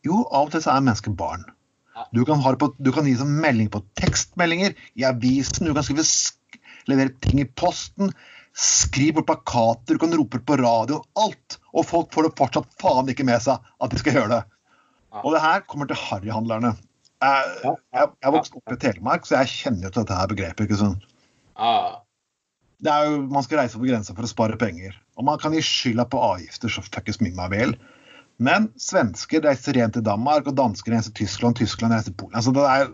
Jo, av og til så er mennesker barn. Du kan, på, du kan gi som melding på tekstmeldinger, i avisen, du kan skrive, sk- levere ting i posten, skrive på plakater, du kan rope på radio, alt. Og folk får det fortsatt faen ikke med seg at de skal gjøre det. Og det her kommer til harryhandlerne. Jeg, Ja. jeg, jeg vokste opp i Telemark, så jeg kjenner jo til dette her begrepet. ikke sant? Ah. Det er jo, Man skal reise over grensa for å spare penger. Og man kan gi skylda på avgifter så fuckings mye man vil. Men svensker reiser igjen til Danmark, og dansker reiser til Tyskland, Tyskland reiser til Polen. Altså, det er,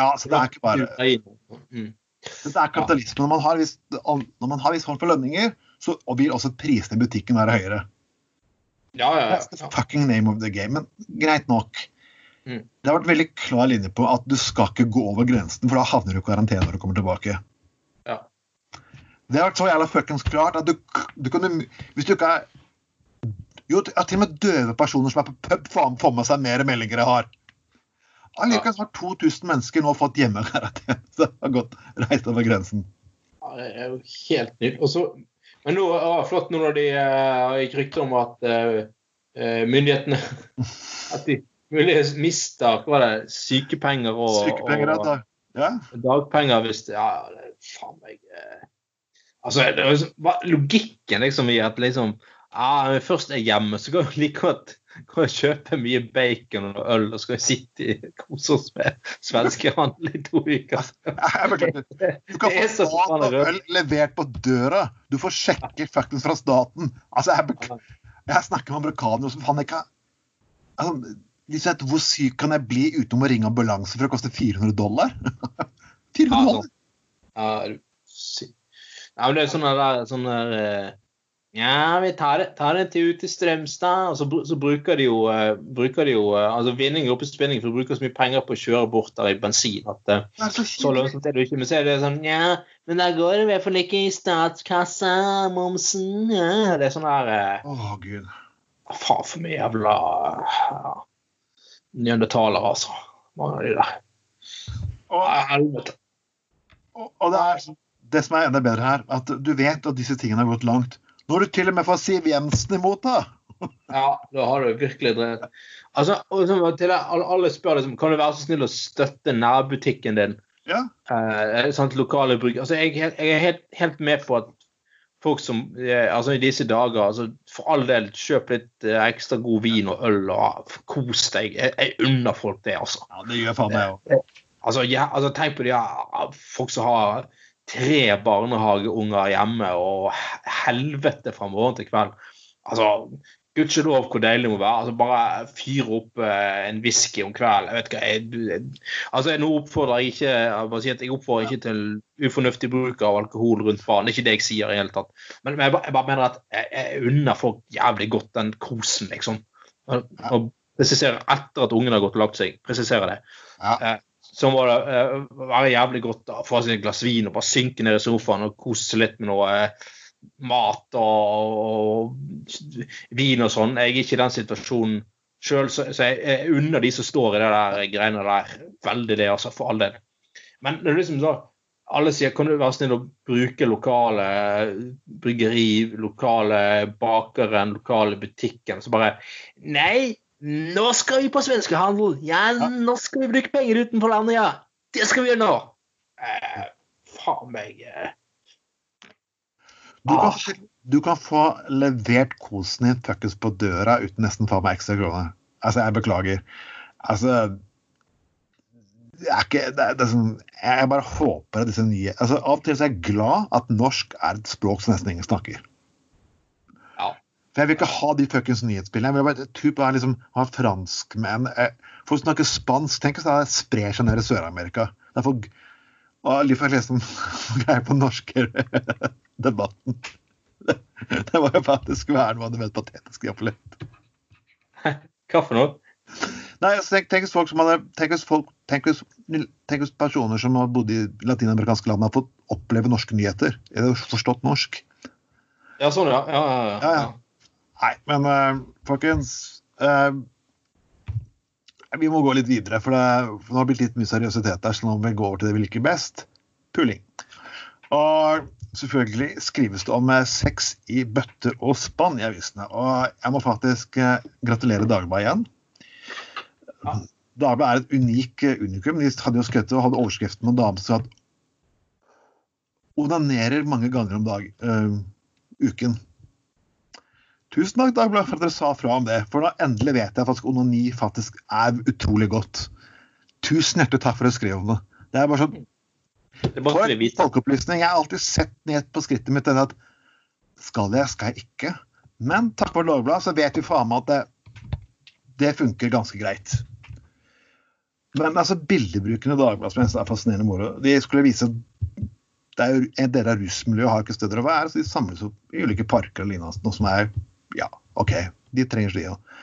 ja, så det er ikke bare Det Dette er kapitalisme. Når man har vis, når man har viss form for lønninger, så vil også prisene i butikken være høyere. Ja, ja, That's the fucking name of the game. Men greit nok. Mm. Det har vært veldig klar linje på at du skal ikke gå over grensen, for da havner du i karantene når du kommer tilbake. Ja. Det har vært så jævla fuckings klart at du, du kan Hvis du ikke er Jo, til og med døve personer som er på pub, faen får med seg mer meldinger jeg har. Allikevel har 2000 mennesker nå fått hjemmekarantene. [LAUGHS] Så det har gått reist over grensen. Ja, det er jo helt nytt. Også, men nå ja, flott nå når de uh, gikk rykter om at eh, eh, myndighetene [LAUGHS] At de muligens mista hva det, sykepenger og, Sykepenger, og og Ja. dagpenger hvis det, Ja, det, faen meg eh, Altså, det er liksom, logikken liksom i at liksom ah, når jeg først er hjemme, så kan jeg like godt kan jeg kjøpe mye bacon og øl, og så sitte og kose oss med svenskehandel i to uker. [LAUGHS] Du kan få mat og øl levert på døra. Du får sjekker fuckings fra staten. Altså, jeg, jeg snakker med amerikanere som faen ikke altså, De sier at hvor syk kan jeg bli uten å ringe ambulanse for å koste 400 dollar? [LAUGHS] 400 dollar? Ja, er ja, det er sånn der, sånn der eh, Ja, vi tar det, tar det til ut til Strømstad, og så, så bruker de jo, eh, bruker de jo eh, altså vinning er oppe i spinning, for de bruker så mye penger på å kjøre bort der i bensin at Det er så så lønnsomt er det ikke. Men så er det sånn Ja, men da går det i hvert fall ikke i statskassa, momsen ja. Det er sånn der Å, Å, gud. Faen for mye jævla ja, neandertalere, altså. Mange av de der. Og, helvete. Og, og det, er, det som er enda bedre her, at du vet at disse tingene har gått langt. Når du til og med får Siv Jensen imot, da! [LAUGHS] Ja, da har du virkelig drevet Altså, til det, alle, spør liksom, kan du være så snill å støtte nærbutikken din. Ja. Eh, sant, lokale bruk. Altså, jeg, jeg er helt, helt med på at folk som eh, altså i disse dager altså For all del, kjøp litt eh, ekstra god vin og øl og kos deg. Jeg, jeg unner folk det, altså. ja det gjør faen meg òg. Altså, ja, altså Tenk på de ja, folk som har tre barnehageunger hjemme og helvete fra morgen til kveld. Altså, Gudskjelov hvor deilig det må være. altså Bare fyre opp eh, en whisky om kvelden. Jeg vet hva, jeg, jeg, altså nå oppfordrer jeg ikke jeg, bare sier at jeg oppfordrer ikke til ufornuftig bruk av alkohol rundt barn. Det er ikke det jeg sier i det hele tatt. Men, men jeg, bare, jeg bare mener at jeg, unner folk jævlig godt den kosen, liksom. Og, og presiserer etter at ungen har gått og lagt seg. Presiserer det Ja. så må det eh, være jævlig godt å få seg et glass vin og bare synke ned i sofaen og kose seg litt med noe eh, mat og, og vin og sånn. Jeg er ikke i den situasjonen sjøl, så, så jeg, jeg unner de som står i det der greiene der, veldig det, altså, for all del. Men det er liksom så alle sier kan du være snill å bruke lokale bryggeri, lokale bakeren, lokale butikken. Så bare Nei, nå skal vi på svenskehandel! Ja, nå skal vi bruke penger utenfor landet, ja! Det skal vi gjøre nå! Eh, faen meg eh. Du, kan, du kan få levert kosen din fuckings på døra uten nesten faen meg ekstra kroner. Altså, jeg beklager. Altså det er ikke, det er, det er sånn, Jeg bare håper at disse nye altså Av og til så er jeg glad at norsk er et språk som nesten ingen snakker. Ja. For Jeg vil ikke ha de fuckings nyhetsbildene. Jeg vil bare typ, ha liksom, ha franskmenn eh, Folk snakker spansk. Tenk hvis det sprer seg ned i Sør-Amerika. Det er folk og litt for å lese om greier på norske debatten. Det, det var jo faktisk noe av det mest patetiske jeg har opplevd. Hva for noe? Nei, altså, tenk, tenk hvis folk som hadde tenk hvis, folk, tenk, hvis, tenk hvis personer som har bodd i latinamerikanske land, har fått oppleve norske nyheter. Eller forstått norsk. Ja, sånn, ja. Ja, ja, Ja, ja. Nei, men uh, folkens uh, Vi må gå litt videre, for det, for det har blitt litt mye seriøsitet der. Så nå må vi gå over til det vi liker best puling. Og selvfølgelig skrives det om eh, sex i bøtter og spann i avisene. Og jeg må faktisk eh, gratulere Dagbladet igjen. Ja. Dagbladet er et unik eh, unikum. De hadde jo skrevet og hadde overskriften med en dame som onanerer mange ganger om dag, øh, uken. Tusen takk, Dagbladet, for at dere sa fra om det. For da endelig vet jeg faktisk onani faktisk er utrolig godt. Tusen hjertelig takk for at dere skrev om det. Det er bare sånn Det å folkeopplysning. Jeg har alltid sett ned på skrittet mitt at skal jeg, skal jeg ikke? Men takk for Lovbladet, så vet vi faen meg at det, det funker ganske greit. Men altså, bildebruken i Dagbladet er fascinerende moro, de skulle vise det er jo En del av rusmiljøet har ikke steder å være, så de samles opp i ulike parker og lignende. Noe som er Ja, OK, de trenger seg òg.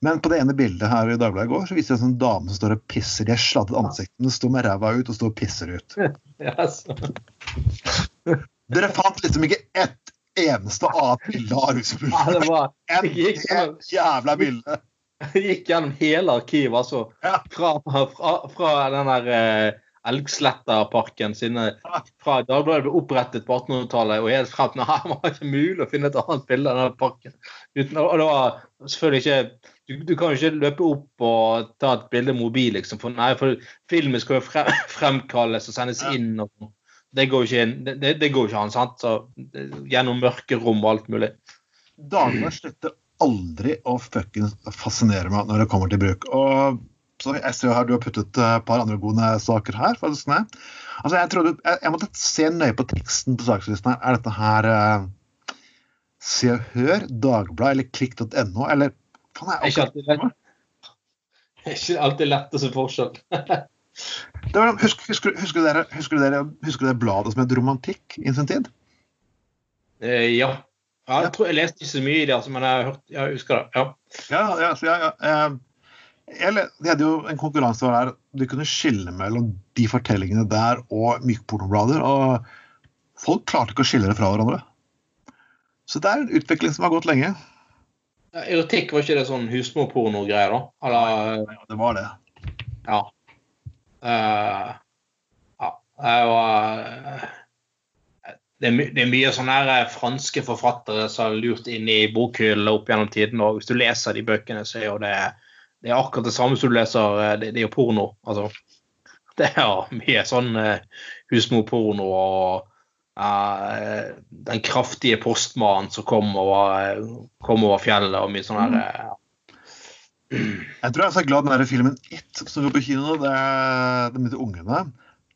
Men på det ene bildet her i Dagbladet i går, så viser det en sånn dame som står og pisser. De har sladdet ansiktet, den står med ræva ut og står og pisser ut. [LAUGHS] Ja. [LAUGHS] Dere fant liksom ikke ett eneste annet bilde av Ja, det rusmisbruk var enn Jeg gikk det gjennom, jævla bilde. [LAUGHS] gikk gjennom hele arkivet, altså. Ja. Fra, fra, fra den der eh, Elgslettaparken sine Fra Dagbladet ble opprettet på 1800-tallet og helt frem til nå. Det var ikke mulig å finne et annet bilde av den parken. Uten, og det var selvfølgelig ikke du, du kan jo ikke løpe opp og ta et bilde mobil, liksom. For, nei, for filmen skal jo frem, [LAUGHS] fremkalles og sendes Ja. inn. og det går jo ikke, inn- det, det, det går jo ikke an, sant? Så, gjennom mørke rom og alt mulig. Dagene slutter aldri å fuckings fascinere meg når det kommer til bruk. Og så jeg ser her du har puttet et par andre gode saker her. faktisk. nei. Altså, jeg, trodde, jeg, jeg måtte se nøye på teksten på sakslisten. her. Er dette her eh, Se og Hør, Dagbladet eller klikk.no? Eller faen, er Ikke alltid lett. Det [LAUGHS] er ikke alltid lett å se forskjell. [LAUGHS] Det var, husker, husker, husker, dere, husker, dere, husker dere bladet som het Romantikk i sin tid? Eh, ja. ja. Jeg tror jeg leste ikke så mye i det, altså, men jeg, har hørt, jeg husker det. Ja. Ja, ja, så ja. jeg, jeg, de hadde jo en konkurranse der du kunne skille mellom de fortellingene der og mykpornoblader. Og folk klarte ikke å skille det fra hverandre. Så det er en utvikling som har gått lenge. Erotikk, var ikke det sånn husmorporno-greier, da? Eller, Ja, det var det. ja. Uh, ja. Eh, det, er det er mye sånne eh, franske forfattere som har lurt inn i bokhyllene opp gjennom tiden. og Hvis du leser de bøkene, så er jo det, det er akkurat det samme som du leser Det, det er jo porno. altså. [LAUGHS] Det er mye sånn uh, husmorporno og den kraftige postmannen som kom over, kom over fjellet og mye sånn her mm. Jeg tror jeg er så glad den der filmen It som går på kino, det er de ungene.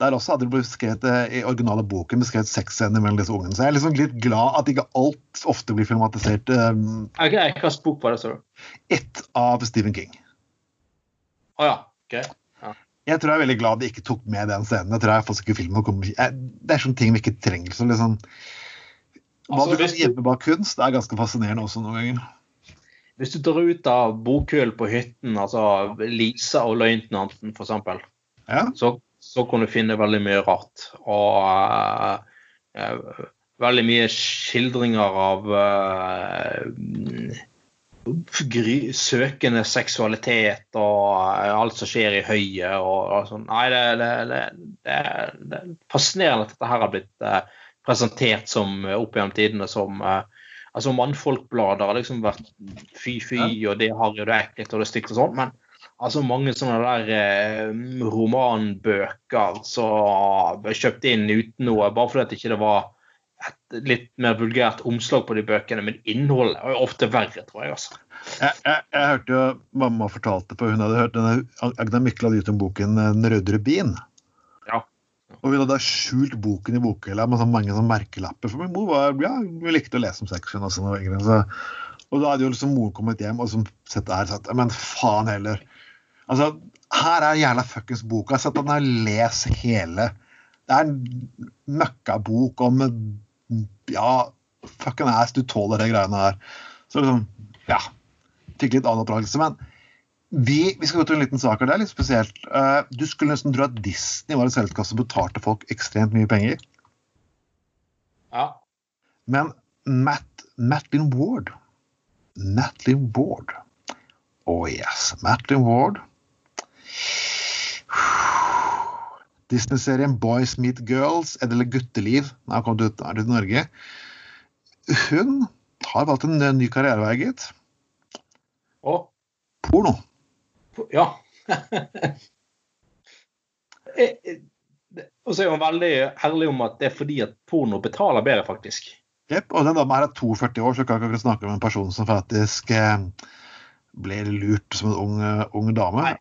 Der også hadde det blitt beskrevet eh, i originale boken beskrevet sexscener mellom disse ungene. Så jeg er liksom litt glad at ikke alt ofte blir filmatisert. Um, hva slags bok var det, sa du? It av Stephen King. Å ja. ok. Jeg tror jeg er veldig glad de ikke tok med den scenen. Jeg tror jeg faktisk ikke filmen kommer Det er sånne ting vi ikke trenger. Så liksom, hva Altså, du kan gjemme bak kunst, det er ganske fascinerende også noen ganger. Hvis du drar ut av bokhyllen på hytten, altså Lisa og løytnanten f.eks., Ja. så, så kan du finne veldig mye rart. Og uh, uh, veldig mye skildringer av gry, søkende seksualitet og eh, alt som skjer i høyet og, og sånn. Nei, det, det, det, det, er- det er fascinerende at dette her har blitt eh, presentert som eh, opp gjennom tidene som eh, Altså Mannfolkblader har liksom vært fy-fy, og det er harry og det er ekkelt og det er stygt og sånn, men altså mange sånne der eh, romanbøker som ble kjøpt inn uten noe, bare fordi at ikke var et litt mer vulgært omslag på de bøkene, men innholdet er jo ofte verre, tror jeg. altså. Jeg, jeg, jeg hørte jo mamma fortalte på Hun hadde hørt denne Agda Mykle hadde gitt ut boken 'Den røde rubin'. Ja. Og hun hadde skjult boken i bokhylla med sånn mange sånn merkelapper. For min mor var, ja, hun likte å lese om seksjon. Og sånn, og så, og da hadde jo liksom moren kommet hjem og som sett det her sagt Men faen heller. Altså, her er jævla fuckings boka. Sett at den har les hele. Det er en møkkabok om Ja, fucking ass, du tåler de greiene her. Så liksom, ja. Fikk litt oppdragelse. Men vi, vi skal gå til en liten sak, her, det er litt spesielt. Eh, du skulle nesten tro at Disney var et selskap som betalte folk ekstremt mye penger. Ja. Men Matt, Matlin Ward Matlin Ward. Oh yes, Matlin Ward. Disney-serien Boys Meet Girls, eller Gutteliv, når han kom ut til Norge. Hun har valgt en ny karrierevei, gitt. Og Porno. Ja. [LAUGHS] Eh, eh, Og så er hun veldig ærlig om at det er fordi at porno betaler bedre, faktisk. Jepp. Og den dama her er 42 år, så kan ikke snakke om en person som faktisk eh, ble lurt som en ung, ung dame. Nei.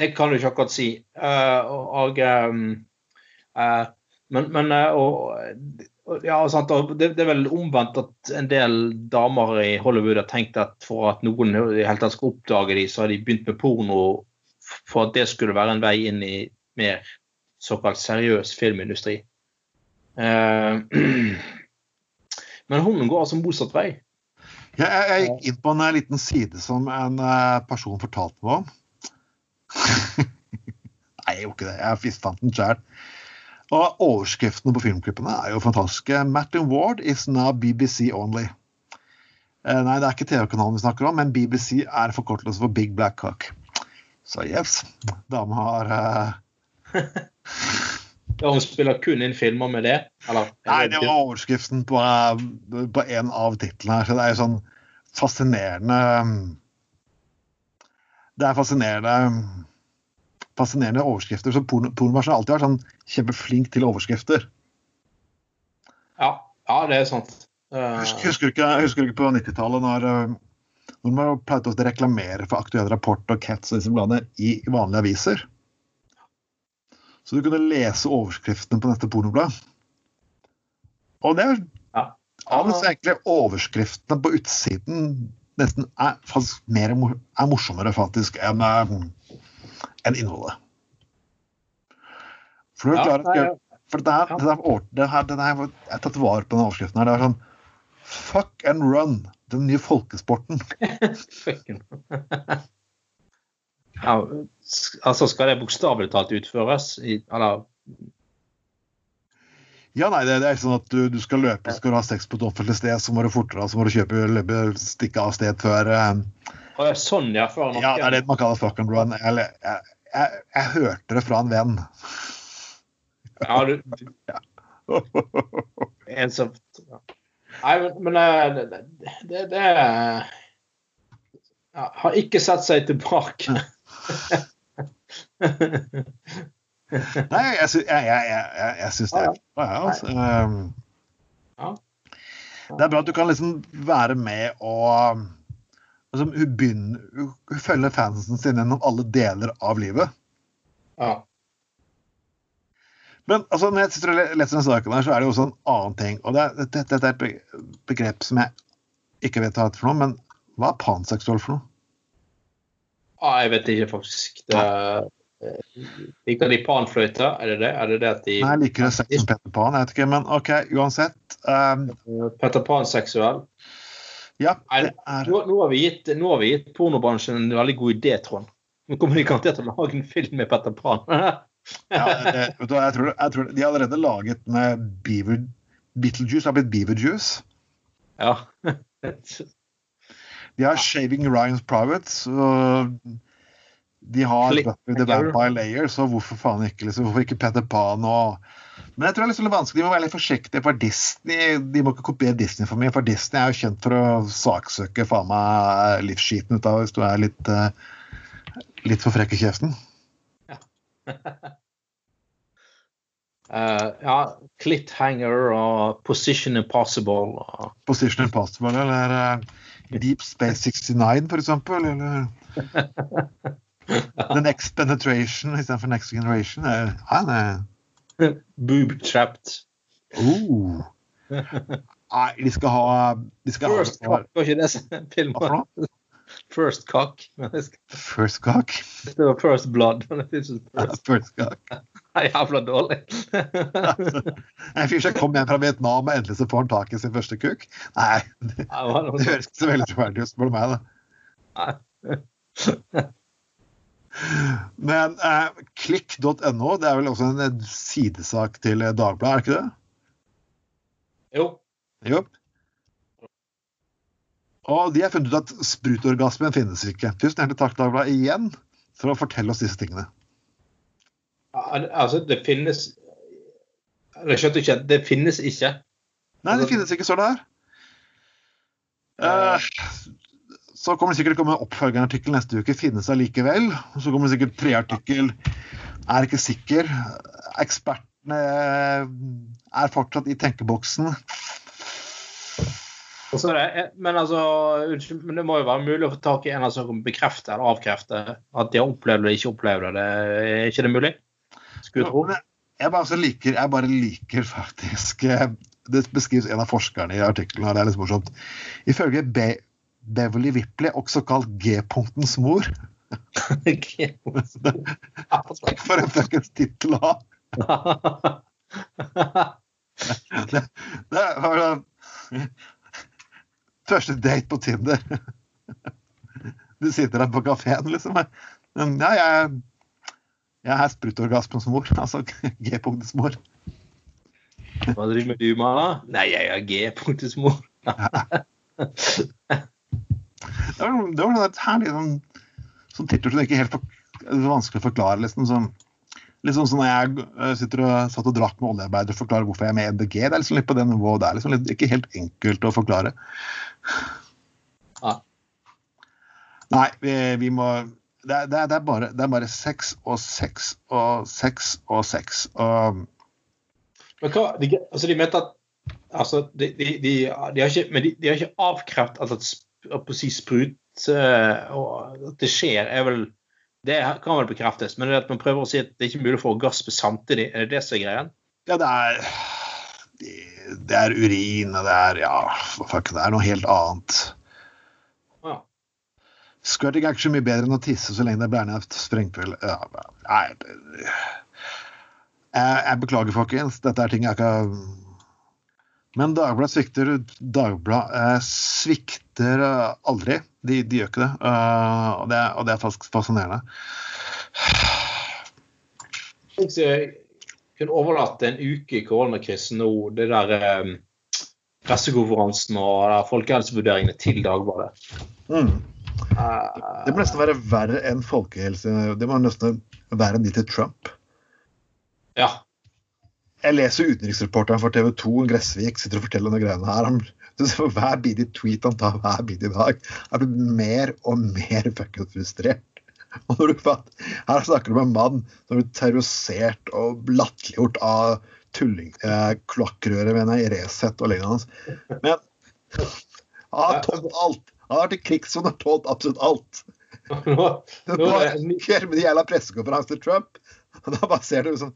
Det kan du ikke akkurat si. Eh, og, ehm, eh, Men, men eh, og, ja, sant, det, det er vel omvendt at en del damer i Hollywood har tenkt at for at noen i hele tatt skal oppdage dem, så har de begynt med porno for at det skulle være en vei inn i mer såkalt seriøs filmindustri. Eh, [CLEARS THROAT] men hun går altså motsatt vei. jeg, jeg, gikk inn på en liten side som en person fortalte meg om. [LAUGHS] Nei, jeg gjorde ikke det. Jeg fant den sjøl. Og overskriftene på filmklippene er jo fantastiske. Martin Ward is now BBC only. Eh, nei, det er ikke TV-kanalen vi snakker om, men BBC er forkortelse for Big Black Cock. Så yes, dama har [LAUGHS] Ja, hun spiller kun inn filmer med det. Eller, Nei, det var overskriften på, eh, på en av titlene her. Så det er jo sånn fascinerende Det er fascinerende fascinerende overskrifter. Så porno- Pornobransjen har alltid vært sånn kjempeflink til overskrifter. Ja, ja, det er sant. Uh... Husker, husker, du ikke, husker du ikke på 90-tallet når, eh, når man pleide å reklamere for Aktuell Rapport og Cats og disse bladene i vanlige aviser? Så du kunne lese overskriftene på dette pornobladet. Og det er Ja. Men så egentlig overskriftene på utsiden nesten er, faktisk mer, er morsommere faktisk enn eh, enn innholdet. For, du Ja, klarer, ikke for det, er, Ja. det, er, år- det, her, det er, jeg har tatt vare på den overskriften her. Det er sånn Fuck and run. Den nye folkesporten. [LAUGHS] Ja, altså, skal det bokstavelig talt utføres? I, eller Ja, nei, det, det er ikke sånn at du, du skal løpe, skal du ha sex på et offentlig sted, så må du fortere, så må du kjøpe løpe, stikke av sted før ja, sånn, ja. Før Ja, det er det man kaller fuck and run. Jeg, jeg, jeg, jeg hørte det fra en venn. Ja, du, du, en som Nei, men, men eh, det, det, det ja, Har ikke satt seg tilbake. Nei, jeg, sy jeg, jeg, jeg syns det er bra, jeg. Altså. Um, Det er bra at du kan liksom være med og altså, hun, begynner, hun, følger fansen sin gjennom alle deler av livet. ja. Men altså, når jeg sitter og leser denne saken, her, så er det jo også en annen ting. og det, det, Dette dette er et be- begrep som jeg ikke vet hva heter for noe, men hva er panseksuell for noe? Ah, jeg vet ikke, faktisk. Det, liker de panfløyte? Er det det? Er det det at de Nei, jeg liker det sex som Peter Pan, jeg vet ikke, men OK, uansett. Um, Petter Pan-seksuell? Ja, det er Nå, nå, har vi gitt, nå har vi gitt pornobransjen en veldig god idé, Trond. Nå kommer de garantert til å lage en film med Petter Pan. [LAUGHS] ja, det, du, jeg, tror, jeg tror De har allerede laget med Beaver Beetlejuice har blitt Beaverjuice. ja. [LAUGHS] De har Shaving Ryan's Privates. Og de har Buffy the Vampire Layer, så hvorfor faen ikke? Liksom, hvorfor ikke Peter Pan og Men jeg tror det er liksom litt vanskelig. De må være litt forsiktige, for Disney de må ikke kopiere Disney for mye. For Disney er jo kjent for å saksøke faen meg livsskiten ut av hvis du er litt, eh, litt for frekk i kjeften. Uh, ja, [LAUGHS] Clithanger og Position Impossible. Og, Position Impossible eller eh, Deep Space 69, for eksempel. Eller [LAUGHS] [LAUGHS] The Next Penetration istedenfor Next Generation. Eh, Ja, det [LAUGHS] Boob Trapped. oh. Nei, de skal ha de skal First ha, Cock, var ikke det filmen? First Cock. First cock. det var First Blood. Men det finnes jo First. First cock. [LAUGHS] Er jævla dårlig. En fyr som kom hjem fra Vietnam og endelig så får han tak i sin første kuk? Nei, det Det høres ikke så veldig troverdig ut, spør du meg. da. Nei. Men eh, klikk.no det er vel også en eh, sidesak til eh, Dagbladet, er det ikke det? Jo. Jo. Og de har funnet ut at sprutorgasmen finnes ikke. Tusen hjertelig takk, Dagbladet, igjen for å fortelle oss disse tingene. Al- Altså, det finnes Jeg skjønte ikke. Det finnes ikke. Nei, det finnes ikke, står det her. Eh, så kommer det sikkert komme en oppfølgerartikkel neste uke. Finnes allikevel. Så kommer det sikkert tre artikkel. Er ikke sikker. Ekspertene er fortsatt i tenkeboksen. Så det, men altså, unnskyld, men det må jo være mulig å få tak i en som kan bekrefte eller avkrefte at de har opplevd eller ikke opplevd det. Er ikke det mulig? Skulle tro. Jeg bare, liker, jeg bare liker faktisk eh, Det beskrives en av forskerne i artikkelen, og det er litt morsomt. Ifølge Beverly Ripley, også kalt G-punktens mor [LAUGHS] For en fuckings tittel å ha! [LAUGHS] Det, det var Første date på Tinder. Du sitter der på kafeen, liksom. Ja, jeg, jeg er sprutorgasmens mor. Altså [LAUGHS] G-punktets mor. Hva driver du med, da? Nei, jeg er G-punktets mor. Det var, det var et herlig sånn, sånn tittel som ikke helt for, det vanskelig å forklare. Liksom, sånn, litt sånn som når jeg eh, sitter og satt og drakk med oljearbeidere og forklarer hvorfor jeg er med i MDG. Det er liksom litt på det nivået. Det er liksom litt, ikke helt enkelt å forklare. Ja. Nei, vi, vi må det er, det, er, det, bare, det er bare sex og sex og sex og sex. Og Men hva, de, altså de mente at altså, de, de, de, har ikke, men de, har ikke avkreftet at, å si sprut eh, og at det skjer, er vel Det kan vel bekreftes, men det er at man prøver å si at det er ikke mulig å få orgasme samtidig. Er det det som er greien? ja, det er det, er urin, og det er Ja, fuck, det er noe helt annet. Ja. Squirting er ikke så mye bedre enn å tisse så lenge det er bærende sprengfull. Ja, nei, jeg, jeg beklager, folkens. Dette er ting jeg ikke har Men Dagbladet svikter Dagbladet eh, svikter eh, aldri. De, de gjør ikke det. Uh, og det. Og det er faktisk fascinerende. Hvis jeg kunne overlatt en uke i koronakrisen nå, det der eh, pressekonferansen og der folkehelsevurderingene til Dagbladet. Mm. Eh, Det må nesten være verre enn folkehelse. Det må nesten være enn de til Trump. ja. Jeg leser utenriksreporteren for TV 2, Gressvik, sitter og forteller denne greiene her. Han, hver bidige tweet han tar hver bidige dag, er blitt mer og mer fuckings frustrert. Og når du fatt, Her snakker du om en mann som blir terrorisert og latterliggjort av tulling, eh, kloakkrøret mener jeg, i Resett og lignende hans. Men han har tålt alt. Han har vært i krigssonen og tålt absolutt alt. Nå, nå det skjer med de jævla pressekonferansene til Trump. Da bare ser du liksom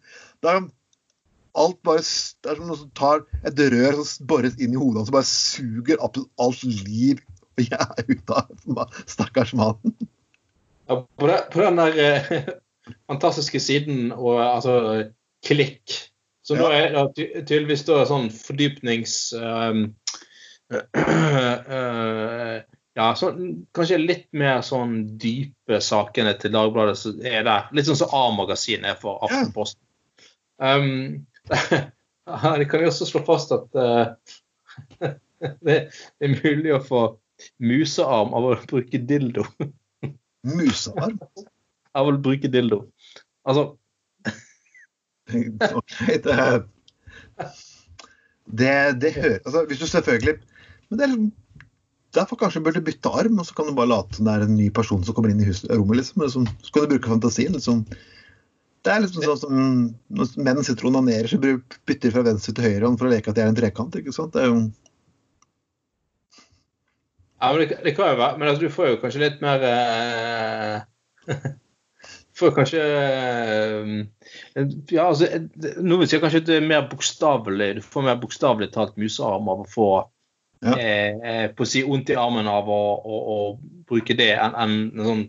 alt bare, det er som noe som tar et rør som bores inn i hodet hans og bare suger absolutt alt liv og [LAUGHS] ja, ut av stakkars mannen. Ja, på, det, på den der eh, [LAUGHS] fantastiske siden og altså klikk, som da er ty tydeligvis da sånn fordypnings Øh, [CLEARS THROAT] øh, Ja, sånn, kanskje litt mer sånn dype sakene til Dagbladet som er der. Litt sånn som A-magasinet er for Aftenposten. Um, det kan vi også slå fast at [LAUGHS] uh, det, er mulig å få musearm av å bruke dildo Musearm. av å bruke dildo. Altså, [LAUGHS] Ok, det, det, det hører altså, Hvis du selvfølgelig Men det er Derfor kanskje burde du bytte arm, og så kan du bare late som det er en ny person som kommer inn i huset, rommet. liksom. Så kan du bruke fantasien. liksom. Det er liksom sånn som når menn sitter og onanerer, så bytter de fra venstre til høyre for å leke at de er en trekant. ikke sant? Det er jo ja, men det, det kan jo være Men altså, du får jo kanskje litt mer eh, [LAUGHS] Får kanskje eh, Ja, altså noen Noen si kanskje at det er mer bokstavelig Du får mer bokstavelig talt musearm av å få Ja. eh, eh, på å si vondt i armen av å, å, å bruke det enn en, en sånn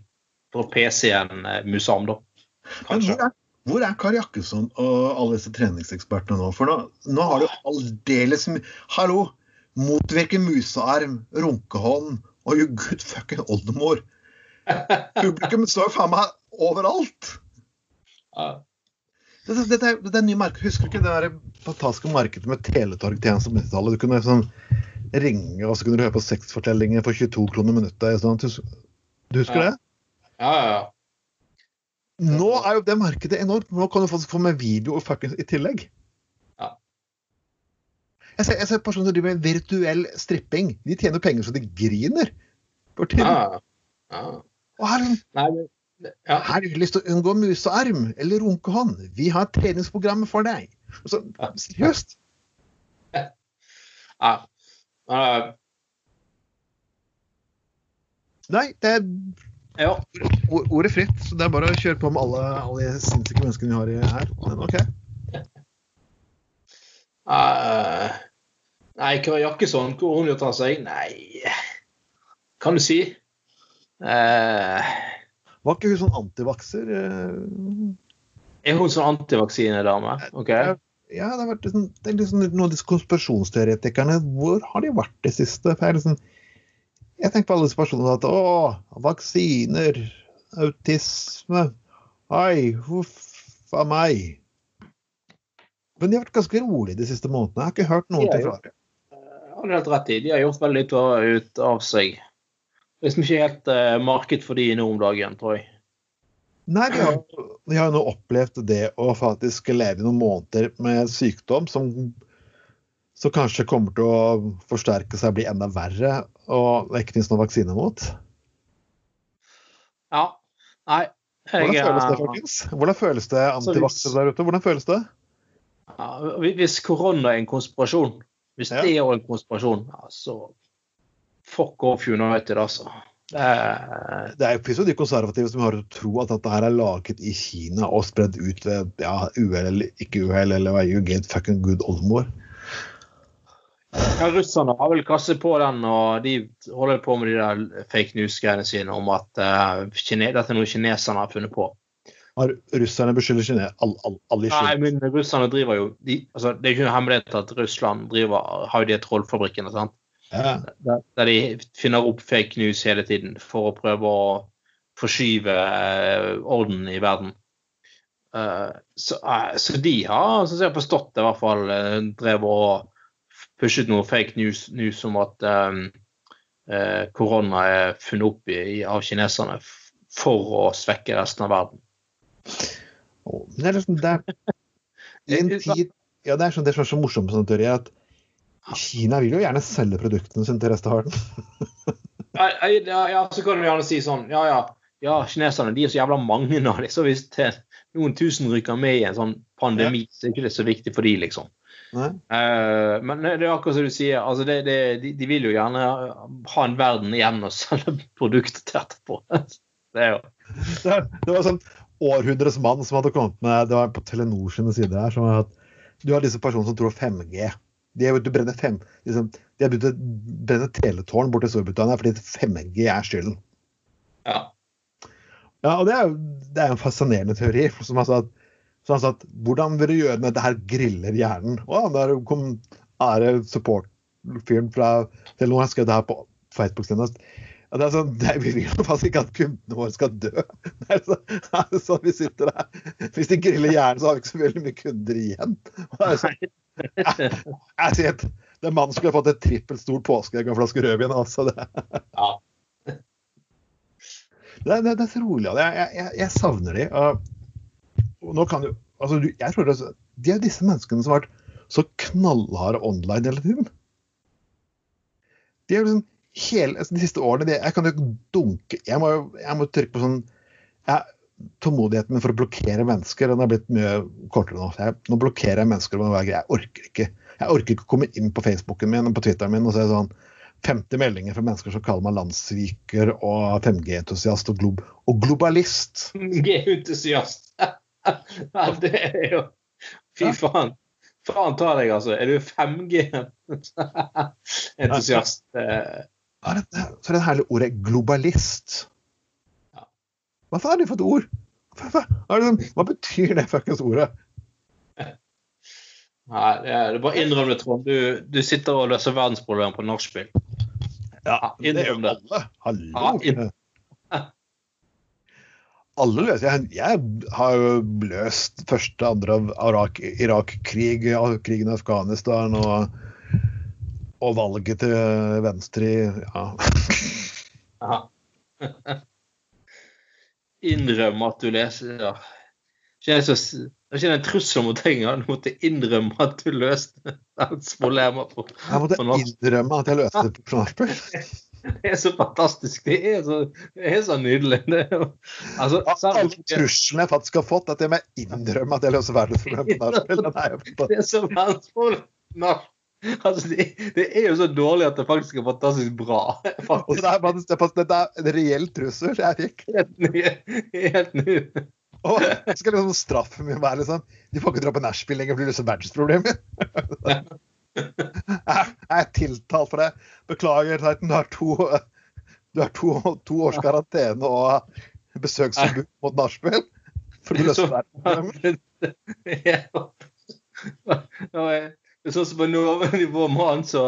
på PC-en eh, musearm, da. Men Kanskje. hvor er, hvor er Kari Jakkesson og alle disse treningsekspertene nå? For nå, nå har du aldeles mye Hallo! Motvirke musearm, runkehånd og you good fucking oldemor. Publikum står faen meg overalt! Ja. Dette, dette, er, dette er nye marked. Husker du ikke det der fantastiske markedet med teletorgtjenester på 90-tallet? Du kunne sånn ringe, og så kunne du høre på sexfortellinger for 22 kroner minuttet. Sånn. Du, du husker Ja. det? ja, ja, ja. Nå er jo det markedet enormt. Nå kan du faktisk få med video og fuckings i tillegg. Ja. Jeg ser, jeg ser personer som driver med virtuell stripping. De tjener penger så de griner. Ja. ja. Og her, Nei, ja. her har du lyst til å unngå musearm eller runkehånd. Vi har treningsprogram for deg. Og så, seriøst. ja. Nei, det er ja. ord- ordet fritt. Så det er bare å kjøre på med alle, alle de sinnssyke menneskene vi har her. Men OK. Uh, nei, Kari Jakkesson, hvor hun gjør av seg? Nei, kan du si? Uh, Var ikke hun sånn antivakser? eh? er hun sånn antivaksinedame? OK. Ja, det har vært liksom, det er liksom noen av disse konspirasjonsteoretikerne. Hvor har de vært det siste? For jeg, liksom, jeg tenker på alle disse personene at å, vaksiner, autisme Ai, huff a meg. Men de har vært ganske rolige de siste månedene. Jeg har ikke hørt noen til fra dem. Har du helt rett i. De har gjort veldig lite ut av seg. Det er liksom ikke helt uh, marked for de nå om dagen, tror jeg. Nei, de har, de har nå opplevd det å faktisk leve i noen måneder med sykdom som, som kanskje kommer til å forsterke seg og bli enda verre, og det ikke finnes noen vaksine mot. Ja. Nei. Hvordan føles det, eh, folkens? Hvordan føles det antivaksere der ute? Hvordan føles det? ja, hvis korona er en konspirasjon, hvis Ja. det er en konspirasjon, så fuck off United, altså. Det er, Det er jo de konservative som har tro at dette her er laget i Kina og spredd ut ved ja, uhell eller ikke uhell, eller you get fucking good oldemor. Ja, Russerne har vel kastet på den, og de holder på med de der fake news-greiene sine om at uh, kine, dette er noe kineserne har funnet på. Har russerne beskylder kine all, all Nei, men russerne driver jo de, altså, Det er jo ikke noe hemmelighet at Russland driver, har jo de trollfabrikkene. sant? Ja. Der, der de finner opp fake news hele tiden for å prøve å forskyve uh, orden i verden. Uh, så, så, de har, som jeg har forstått det, i hvert fall drevet og pushet noe fake news, news om at um, korona er funnet opp i, av kineserne for å svekke resten av verden. Oh, det er liksom det er [LAUGHS] en tid, ja, det er sånn, det som er så morsomt med sånn teori, at Kina vil jo gjerne selge produktene sine til resten av verden. [LAUGHS] ja, ja, så kan du gjerne si sånn Ja, ja, ja kineserne de er så jævla mange av dem. Så hvis noen tusen rykker med i en sånn pandemi, så er ikke det så viktig for de, liksom. Uh, men det er akkurat som du sier, altså det, det, de, de, vil jo gjerne ha en verden igjen å selge produkter til etterpå. [LAUGHS] Det, jo. Det, det var sånn århundres mann som hadde kommet med Det var på Telenor sine sider her. som at Du har disse personene som tror 5G. De har begynt å brenne, fem, liksom, de har begynt å brenne teletårn bort til Storbritannia fordi 5G er skylden. Ja. ja og det er, det er en fascinerende teori. som altså at så han sa at hvordan vil du gjøre det? Dette her griller hjernen. Og der kom Are support-fyren fra Telenor han skrev det her på Facebook senest. Og det er sånn, det, vi vil faktisk ikke at kundene våre skal dø. [LAUGHS] Det er så, sånn vi sitter der. Hvis de griller hjernen, så har vi ikke så veldig mye kunder igjen. Det er sånn, jeg, jeg sier at den mannen skulle fått et trippelt stort påskeegg og en flaske rødvin. Altså det. Ja. Det, det, det, er så rolig. Jeg, jeg, jeg savner de. Og nå kan du, altså, jeg tror det, De er disse menneskene som har vært så knallharde online hele tiden. De er liksom hele, altså, De siste årene de, Jeg kan jo dunke Jeg må, må trykke på sånn jeg, Tålmodigheten min for å blokkere mennesker den er blitt mye kortere nå. Jeg, nå blokkerer jeg mennesker. Jeg orker ikke Jeg orker ikke å komme inn på Facebooken min og på Twitteren min og se sånn 50 meldinger fra mennesker som kaller meg landssviker og 5G-entusiast og, glob og globalist. [LAUGHS] 5G-entusiast. Ja, det er jo Fy faen. Faen ta deg, altså. Er du 5G-entusiast? For det, herlige ordet globalist. Hva faen er det for et ord? Hva, hva, betyr det fuckings ordet? [LAUGHS] Nei, det er bare innrøm det, Trond. Du, du, sitter og løser verdensproblemer på nachspiel. Ja, innrøm det. Hallo. Ja, alle løser jeg, har jo løst første, andre av Irak-krig, krigen i Afghanistan og, og valget til Venstre i ja. innrømme at du leser ja. Det er ikke en trussel mot deg engang. Du måtte innrømme at du løste [LAUGHS] et problem. På, jeg måtte innrømme at jeg løste det på nachspiel. [LAUGHS] Det er så fantastisk. Det er så, det er så nydelig. Det er, altså, Alle truslene jeg faktisk har fått, at jeg må innrømme at jeg løser verdensproblemet. [LAUGHS] Det er så verdensproblemet. Altså, det, det, er jo så dårlig at det faktisk er fantastisk bra. Faktisk. Det, er, det er en reell trussel jeg fikk. Helt ny. Helt ny. Og skal liksom straffen min være liksom De får ikke dra på nachspiel lenger, for det løser verdensproblemet. [LAUGHS] [LAUGHS] Jeg er tiltalt for det. Beklager, Titan. Du har to, du har to, to års karantene og besøksforbud mot nachspiel. For du løser verdensproblemet. [LAUGHS] Sånn som på nivå med han, så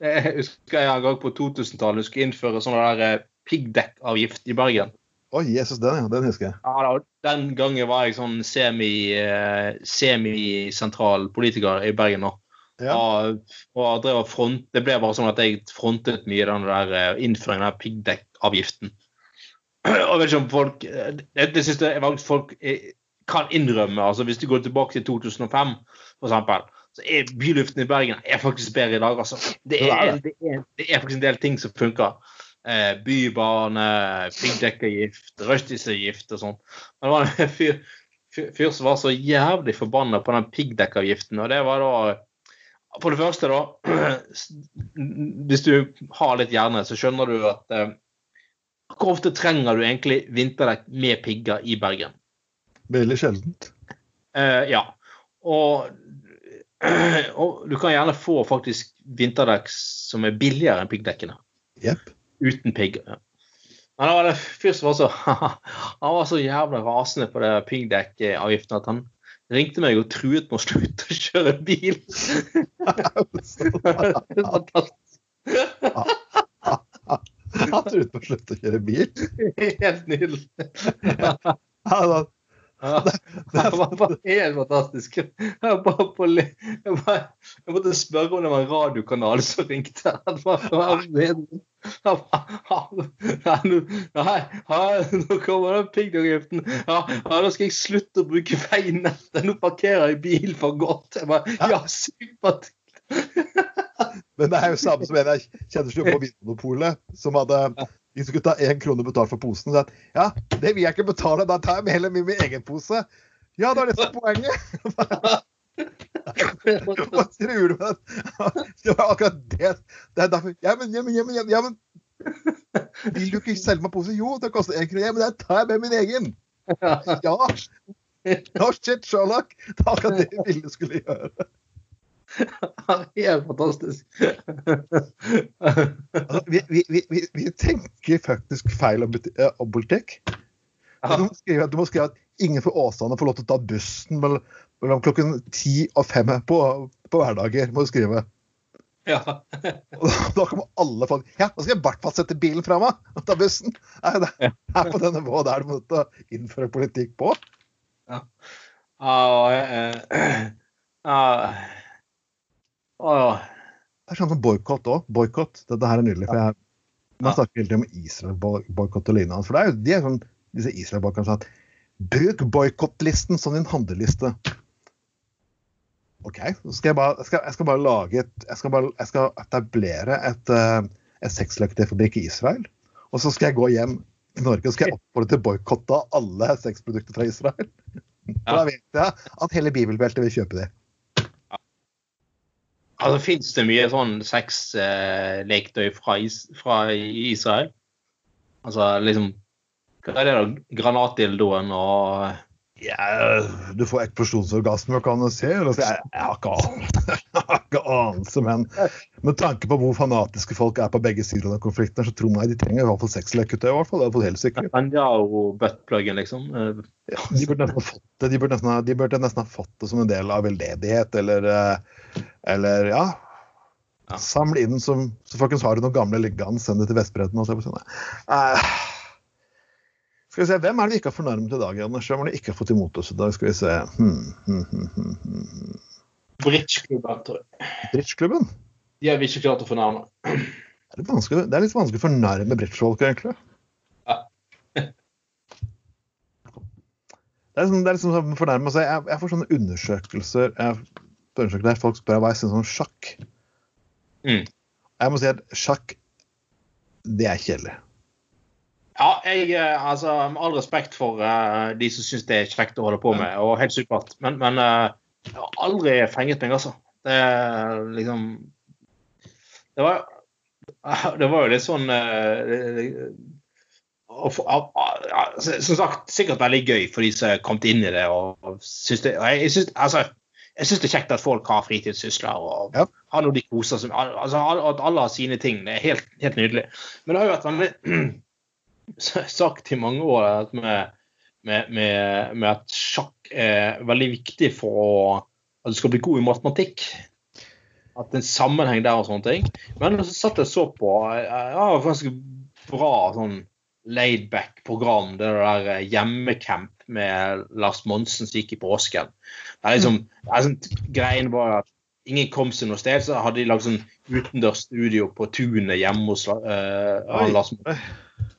jeg husker jeg en gang på 2000-tallet skulle innføre sånn der eh, piggdekkavgift i Bergen. Å, oh, Jesus, den, ja. Den husker jeg. Ja, Den gangen var jeg sånn eh, semisentral semi politiker i Bergen. nå. Ja. Og, og drev front, det ble bare sånn at jeg frontet mye den der eh, innføringen av piggdekkavgiften. Og vet ikke om folk eh, Det, det syns jeg folk eh, kan innrømme. altså Hvis du går tilbake til 2005, f.eks., så er byluften i Bergen er faktisk bedre i dag. altså. Det er, det er, det er faktisk en del ting som funker. Eh, bybane, piggdekkavgift, rushtidsavgift og sånn. Men det var en fyr, fyr, fyr, som var så jævlig forbanna på den piggdekkavgiften. Og det var da for det første, da. [CLEARS THROAT] Hvis du har litt hjerne, så skjønner du at eh, Hvor ofte trenger du egentlig vinterdekk med pigger i Bergen? Veldig sjeldent. Eh, ja. Og [CLEARS THROAT] og du kan gjerne få faktisk vinterdekk som er billigere enn piggdekkene. Yep. Uten pigger. Ja. Men da var det fyr som var så [LAUGHS] Han var så jævla rasende på det piggdekkavgiften at han ringte meg og truet med å slutte å kjøre bil. [LAUGHS] Han truet på å slutte å kjøre bil. [LAUGHS] Helt nydelig. Ja, [LAUGHS] [LAUGHS] det var helt fantastisk. Jeg, bare på, jeg, bare, jeg måtte spørre om det var en radiokanal som ringte. Nå kommer den piggdekkavgiften. Ja, nå skal jeg slutte å bruke veinettet. Nå parkerer jeg bil for godt. Jeg bare, ja, supert. [LAUGHS] Men det er jo samme som en jeg kjenner som på Vinmonopolet, som hadde de skulle ta én krone betalt for posen. Så at, ja, det vil jeg ikke betale, da tar jeg med heller min, min egen pose. Ja, da er det som er poenget. [LAUGHS] Hva tror du med det? Det var akkurat det. Det er derfor Ja, men, ja, men, ja, men, ja, men, Vil du ikke selge meg pose? Jo, det koster én krone. Ja, men da tar jeg med min egen. Ja. [LAUGHS] No shit, Sherlock. Det var akkurat det ville skulle gjøre. [LAUGHS] Helt fantastisk. Altså, vi, vi, vi, vi, tenker faktisk feil om, eh, om politikk. Du må, skrive, du må skrive at ingen fra Åsane får lov til å ta bussen mellom, klokken ti og fem på, på hverdager. må du skrive. Ja. Da, kommer alle folk Ja, da skal jeg i hvert fall sette bilen fra meg og ta bussen. Nei, det er på det nivået der du må innføre politikk på. Ja, eh, eh, Er sånn som boikott òg. Boikott. Dette her er nydelig. for jeg Man snakker hele tiden om Israel-boikott og lignende. For det er jo de er sånn, disse Israel-boikottene som at Bruk boikottlisten som din handleliste. OK, så skal jeg bare, jeg skal, jeg skal bare lage et Jeg skal, bare, jeg skal etablere et, uh, et sexleketøyfabrikk i Israel. Og så skal jeg gå hjem til Norge og skal jeg oppfordre til boikott av alle sexprodukter fra Israel. [LAUGHS] Ja. da vet jeg at hele bibelbeltet vil kjøpe det. Altså, Fins det mye sånn sexleketøy fra, is, fra Israel? Altså liksom Hva er det, da? Granatdildoen og Ja, du får eksplosjonsorgasme, kan du se. jeg, jeg har ikke ikke anelse, men med tanke på hvor fanatiske folk er på begge sider av den konflikten, så tror jeg de trenger i hvert fall sexleketøy. i hvert fall, det er helt sikkert. Netanyahu-buttpluggen, liksom. Eh, Ja, de burde nesten ha fått det de burde nesten ha, de burde nesten ha fått det som en del av veldedighet, eller, eh, eller ja. Ja. Samle inn som Så folkens, har du noen gamle liggende, send det til Vestbredden. og se på sånne. Uh, skal vi se, Hvem er det vi ikke har fornærmet i dag, Anders? Hvem er det vi ikke har fått imot oss i dag? Skal vi se hmm, hmm, hmm, hmm, hmm. Bridgeklubben, tror jeg. Bridgeklubben? De har vi ikke klart å fornærme. Det er det er litt vanskelig å fornærme bridgefolk, egentlig. Ja. Det er liksom, det er liksom fornærme seg. Jeg, jeg får sånne undersøkelser jeg der folk spør hva jeg syns om sjakk. Mm. Jeg må si at sjakk, det er kjedelig. Ja, jeg, eh, altså, med all respekt for uh, de som syns det er kjekt å holde på med, og helt supert, men, men eh, jeg har aldri fenget meg, altså. Det liksom Det var, [LAUGHS] det var jo litt sånn eh, av- Som sagt, sikkert veldig gøy for de som er kommet inn i det. og, synes det, og jeg, syns altså, jeg synes det er kjekt at folk har fritidssysler og Ja. har noe de koser seg med. Altså, at alle har sine ting. Det er helt, helt nydelig. Men det har jo vært veldig [CLEARS THROAT] sagt i mange år med, med, med, med at sjakk er veldig viktig for å, at du skal bli god i matematikk. At det er en sammenheng der og sånne ting. Men så satt jeg så på ja, det var ganske bra sånn laidback-program, det der eh, hjemmecamp med Lars Monsen som gikk i påsken. Det er liksom, det er sånn, greien var at ingen kom seg noe sted, så hadde de lagd sånn utendørs studio på tunet hjemme hos uh, Lars Monsen.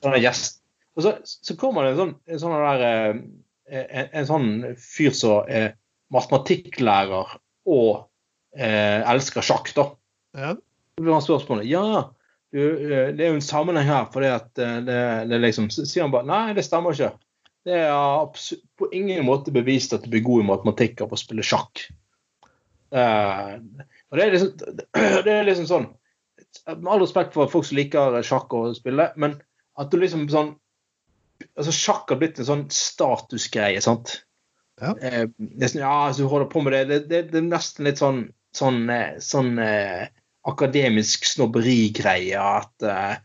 Sånn gjest. Og så, så kommer det en sånn, en sånn der eh, en, en sånn fyr som er matematikklærer og eh, elsker sjakk, da. Ja. Så blir han spørsmålet ja, du, eh, det er jo en sammenheng her, for det at eh, det, det liksom Så sier han bare nei, det stemmer ikke. Det er på ingen måte bevist at du blir god i matematikk av å spille sjakk. Eh, og det er, liksom, [CLEARS THROAT] det er liksom sånn Med all respekt for folk som liker sjakk og spille, men at du liksom sånn altså Sjakk har blitt en sånn statusgreie. sant? Ja. Eh, nesten, ja, hvis du holder på med det. Det, det, det er nesten litt sånn, sånn, eh, sånn eh, akademisk snobberigreie at eh,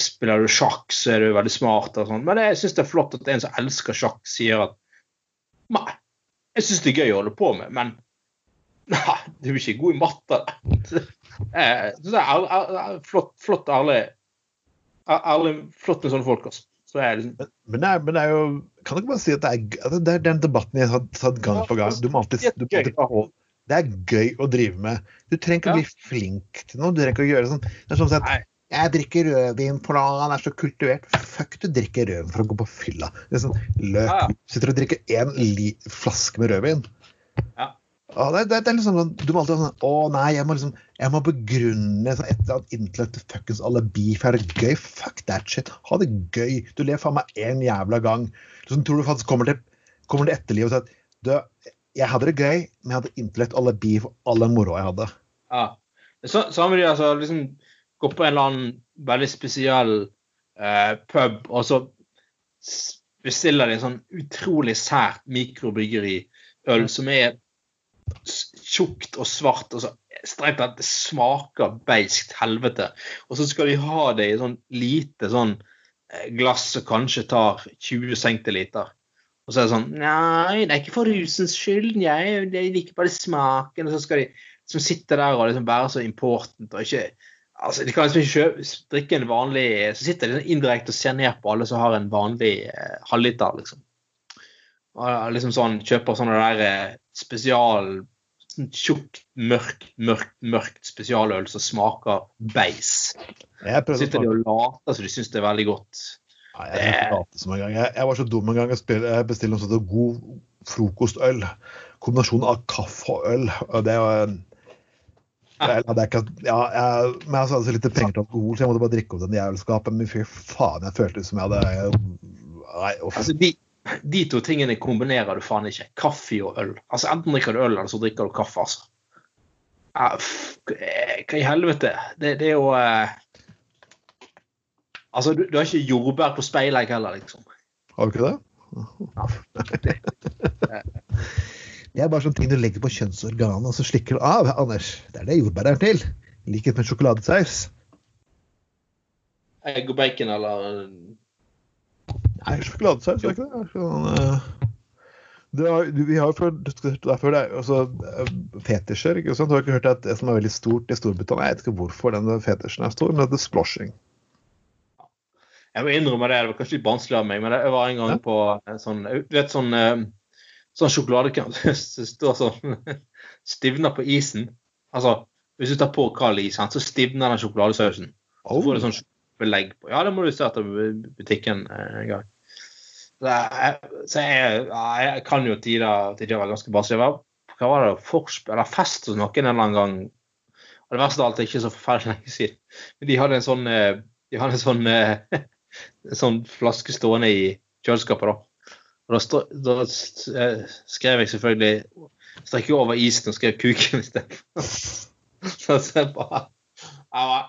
spiller du sjakk, så er du veldig smart og sånn. Men jeg syns det er flott at en som elsker sjakk, sier at nei, jeg syns det er gøy å holde på med, men nei, du er ikke god i matte. [LAUGHS] Eh, så det er- flott, flott, ærlig, ærlig Flott med sånne folk, altså. Liksom Men det, er, men det er jo Kan du ikke bare si at det er, at det er den debatten jeg har tatt gang på gang? Du må alltid, du må alltid. Det er gøy å drive med. Du trenger ikke å Ja. bli flink til noe. Du trenger ikke å gjøre sånn. Det er sånn at Nei. jeg drikker rødvin på han er så kultivert. Fuck, du drikker rødvin for å gå på fylla. Det er sånn, løk. Ja, ja. Sitter og drikker én flaske med rødvin. Ja. Ja, det, det, det er liksom sånn, Du må alltid sånn Å nei, jeg må liksom Jeg må begrunne sånn, et eller annet intellekt fuckings alibi for det er gøy. Fuck that shit. Ha det gøy. Du lever faen meg én jævla gang. Liksom, tror du faktisk kommer til, kommer til etterlivet og sier at du, jeg hadde det gøy, men jeg hadde intellekt alibi for all den moroa jeg hadde. Ja. Så, samme de altså, liksom gå på en eller annen veldig spesiell eh, pub, og så bestiller de en sånn utrolig sært mikrobryggeriøl som er tjukt og svart. og så Strengt tatt, det smaker beiskt helvete. Og så skal de ha det i sånn lite sånn eh, glass som kanskje tar 20 centiliter. Og så er det sånn Nei, det er ikke for rusens skyld. Jeg, liker bare smaken. Og så skal de som sitter der og liksom være så important og ikke altså De kan liksom ikke drikke en vanlig Så sitter de sånn indirekte og ser ned på alle som har en vanlig eh, halvliter, liksom. Og liksom sånn Kjøper sånne der eh, spesial sånn Tjukt, mørkt, mørkt, mørkt spesialøl som smaker beis. Jeg Sitter de og later som de syns det er veldig godt. Nei, jeg, jeg, jeg var så dum en gang jeg bestilte noe sånt god frokostøl. Kombinasjonen av kaffe og øl. Og det var jeg, hadde ikke, ja, jeg, men jeg hadde så lite penger til alkohol, så jeg måtte bare drikke opp den jævelskapen. Men fy faen, jeg følte ut som jeg hadde Nei, uff. Altså, de, de to tingene kombinerer du faen ikke. Kaffe og øl. Altså, Enten drikker du øl, eller så drikker du kaffe. altså. Hva i helvete? Det, det er jo eh... Altså, du, du har ikke jordbær på speilegg heller, liksom. Har du ikke det? [LAUGHS] Det er bare sånne ting du legger på kjønnsorganet, og så slikker du av. Anders, det er det jordbær er til. I likhet med sjokoladesaus. Egg og bacon eller Nei, sjokoladesaus, er ikke det? Sånn, eh, det vi har jo før, derfor det er altså, eh, fetisjer. ikke sant? Du har ikke hørt at det som er veldig stort i Storbritannia, jeg vet ikke hvorfor den fetisjen er stor, men det er sploshing. Jeg må innrømme det, det var kanskje litt barnslig av meg, men jeg var en gang Ja. på en sånn Du vet sånn eh, sånn sjokoladekant [LAUGHS] som står sånn [LAUGHS] Stivner på isen. Altså, hvis du tar på kald is, så stivner den sjokoladesausen. Så får du sånn belegg på. Ja, det må du etter butikken eh, en gang. Så jeg, så jeg, jeg kan jo tider til å være ganske var- Hva var det? Forspill eller fest hos noen en eller annen gang. Og det verste av alt er ikke så forferdelig lenge siden. Men de hadde en sånn eh, de hadde en sånn, eh, [LAUGHS] en sånn flaske stående i kjøleskapet. da. Og da, stå, da skrev jeg selvfølgelig Strekk over isen og skrev 'kuken' istedenfor. [LAUGHS] Så jeg bare jeg, var,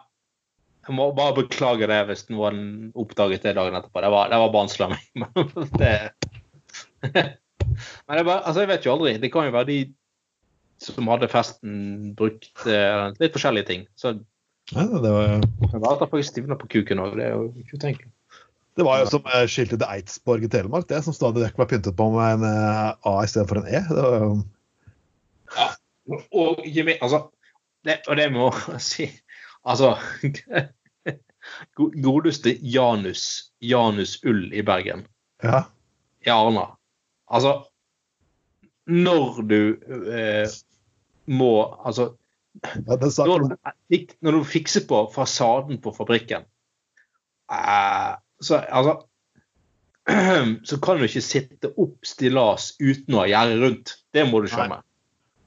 jeg må bare beklage det hvis noen oppdaget det dagen etterpå. Det var, det var barnslamming. [LAUGHS] Men det, [LAUGHS] men det bare, altså jeg vet jo aldri. Det kan jo være de som hadde festen, brukte litt forskjellige ting. Så ja, det, var, det at folk stivna på kuken òg. Det er jo ikke utenkelig. det var jo som eh, skiltet til Eidsborg i Telemark, det som stadig vekk var pyntet på med en eh, A istedenfor en E. Det var, jo- Og ikke Altså, det, og det må jeg si Altså [LAUGHS] Godeste Janus, Janus Ull i Bergen, ja. i Arna. Altså, når du eh, må Altså, ja når du, når du fikser på fasaden på fabrikken, eh, så altså [CLEARS THROAT] Så kan du ikke sitte opp stillas uten å ha gjerde rundt. Det må du skjønne.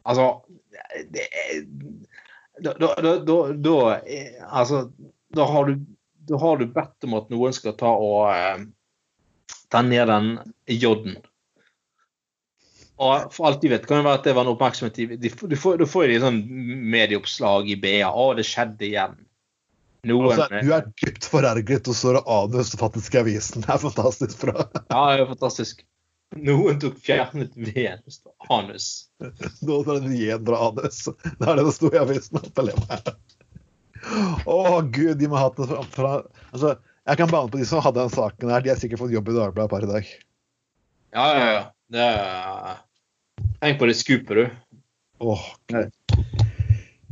Altså det, er- da, da, da, eh, Altså, da har du da har du bedt om at noen skal ta og eh, ta ned den J-en. Og for alt de vet, kan det være at det var en oppmerksomhet de, de, Du får jo de sånn medieoppslag i BA. 'Å, det skjedde igjen'. Noen altså, du er dypt forerget, og så er det anus faktisk i avisen. Det er fantastisk bra. Ja, det er fantastisk. Noen tok fjernet veden. Det står anus. Nå er det fra anus. Det er det det sto i avisen. Å gud, de må ha hatt det fra, altså, Jeg kan bane på de som hadde den saken her. De har sikkert fått jobb i Dagbladet per i dag. Ja, ja, ja. Det er... Tenk på det skupet, du. Åh, Gud.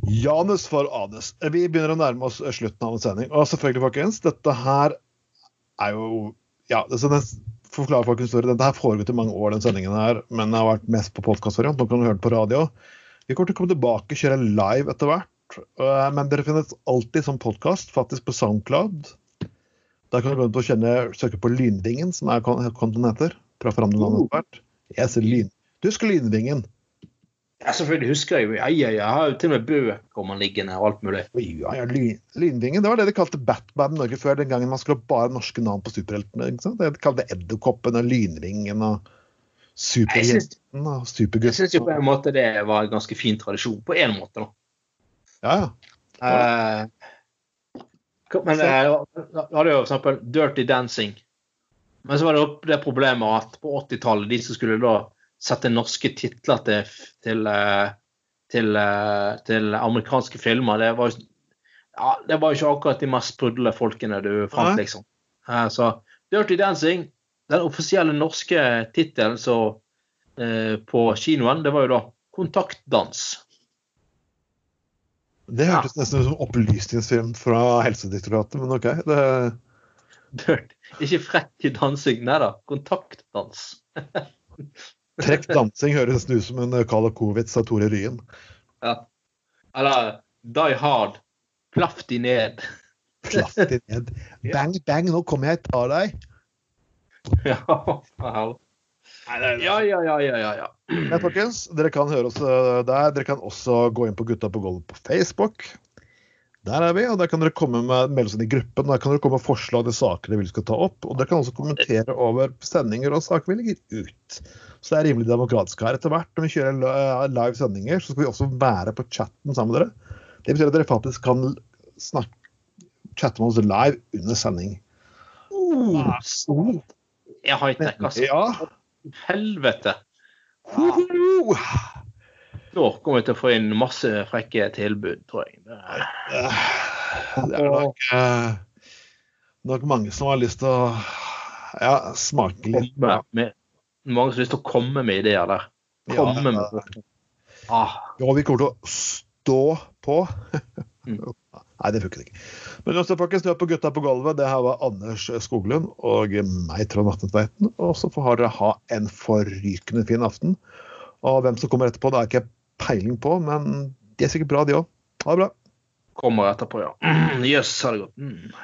Janus for anus. Vi begynner å nærme oss slutten av en sending. Og selvfølgelig, folkens, dette her er jo Ja, det, er den forklarer folk historie. Dette her foregått i mange år, den sendingen her, men den har vært mest på podkastvariant. Nå kan du høre det på radio. Vi kommer til å komme tilbake, kjøre live etter hvert. Uh, Men dere finnes alltid som podkast, faktisk på Soundcloud. Der kan du gå inn og søke på Lynvingen, som er kon- kontoen heter. Å forandre navnet etter hvert. Jeg ser lyn. Du husker Lynvingen? Ja, selvfølgelig husker jeg jo. Ja, ja. Jeg har jo til og med bøker om han liggende og alt mulig. Ja, ja, Lynvingen, det var det de kalte Batman Norge før, den gangen man skulle ha bare norske navn på superheltene. ikke sant? De kalte Edderkoppen og Lynvingen og Superjenten og Jeg syns jo på en måte det var en ganske fin tradisjon. På en måte, da. Ja, ja. Eh, men eh, da hadde jo for eksempel Dirty Dancing. Men så var det det problemet at på 80-tallet, de som skulle da sette norske titler til, til, eh, til, eh, til amerikanske filmer, det var, ja, det var ikke akkurat de mest sprudlende folkene du fant, liksom. Eh, så Dirty Dancing, den offisielle norske tittelen eh, på kinoen, det var jo da Kontaktdans. Det hørtes nesten ut som opplysningsfilm fra Helsedirektoratet, men OK. Det, Dirt. Ikke frekk dansing, nei da. Kontaktdans. [LAUGHS] trekk dansing høres ut som en Kalakovitz av Tore Ryen. Ja. Eller Die Hard. Plaff de ned. Plaff de ned. Bang, bang, nå kommer jeg og tar deg. [LAUGHS] ja, vel. ja, ja, ja, ja, ja, ja. Men folkens, dere kan høre oss eh, der. Dere kan også gå inn på Gutta på gulvet på Facebook. Der er vi, og der kan dere komme med melde oss inn i gruppen. Der kan dere komme med forslag til saker dere vil skal ta opp. Og dere kan også kommentere over sendinger og saker vi legger ut. Så det er rimelig demokratisk her. Etter hvert når vi kjører live sendinger, så skal vi også være på chatten sammen med dere. Det betyr at dere faktisk kan snakke, chatte med oss live under sending. Uh, jeg har ikke nekka altså. Ja. Helvete. Hoho! Nå kommer vi til å få inn masse frekke tilbud, tror jeg. Det er- Det er nok, eh, nok mange som har lyst til å ja, smake litt. Med, med, mange som har lyst til å komme med ideer der. Komme Ja, med ah, Ja, vi kommer til å stå på. Mm. [LAUGHS] Nei, det funker ikke. Men også, folkens, du er på Gutta på gulvet. Det her var Anders Skoglund og meg, Trond Atten Tveiten. Og så får dere ha en forrykende fin aften. Og hvem som kommer etterpå, det har jeg ikke peiling på, men de er sikkert bra, de òg. Ha det bra. kommer etterpå, ja. [CLEARS THROAT] Jøss, yes, har det gått. Mm.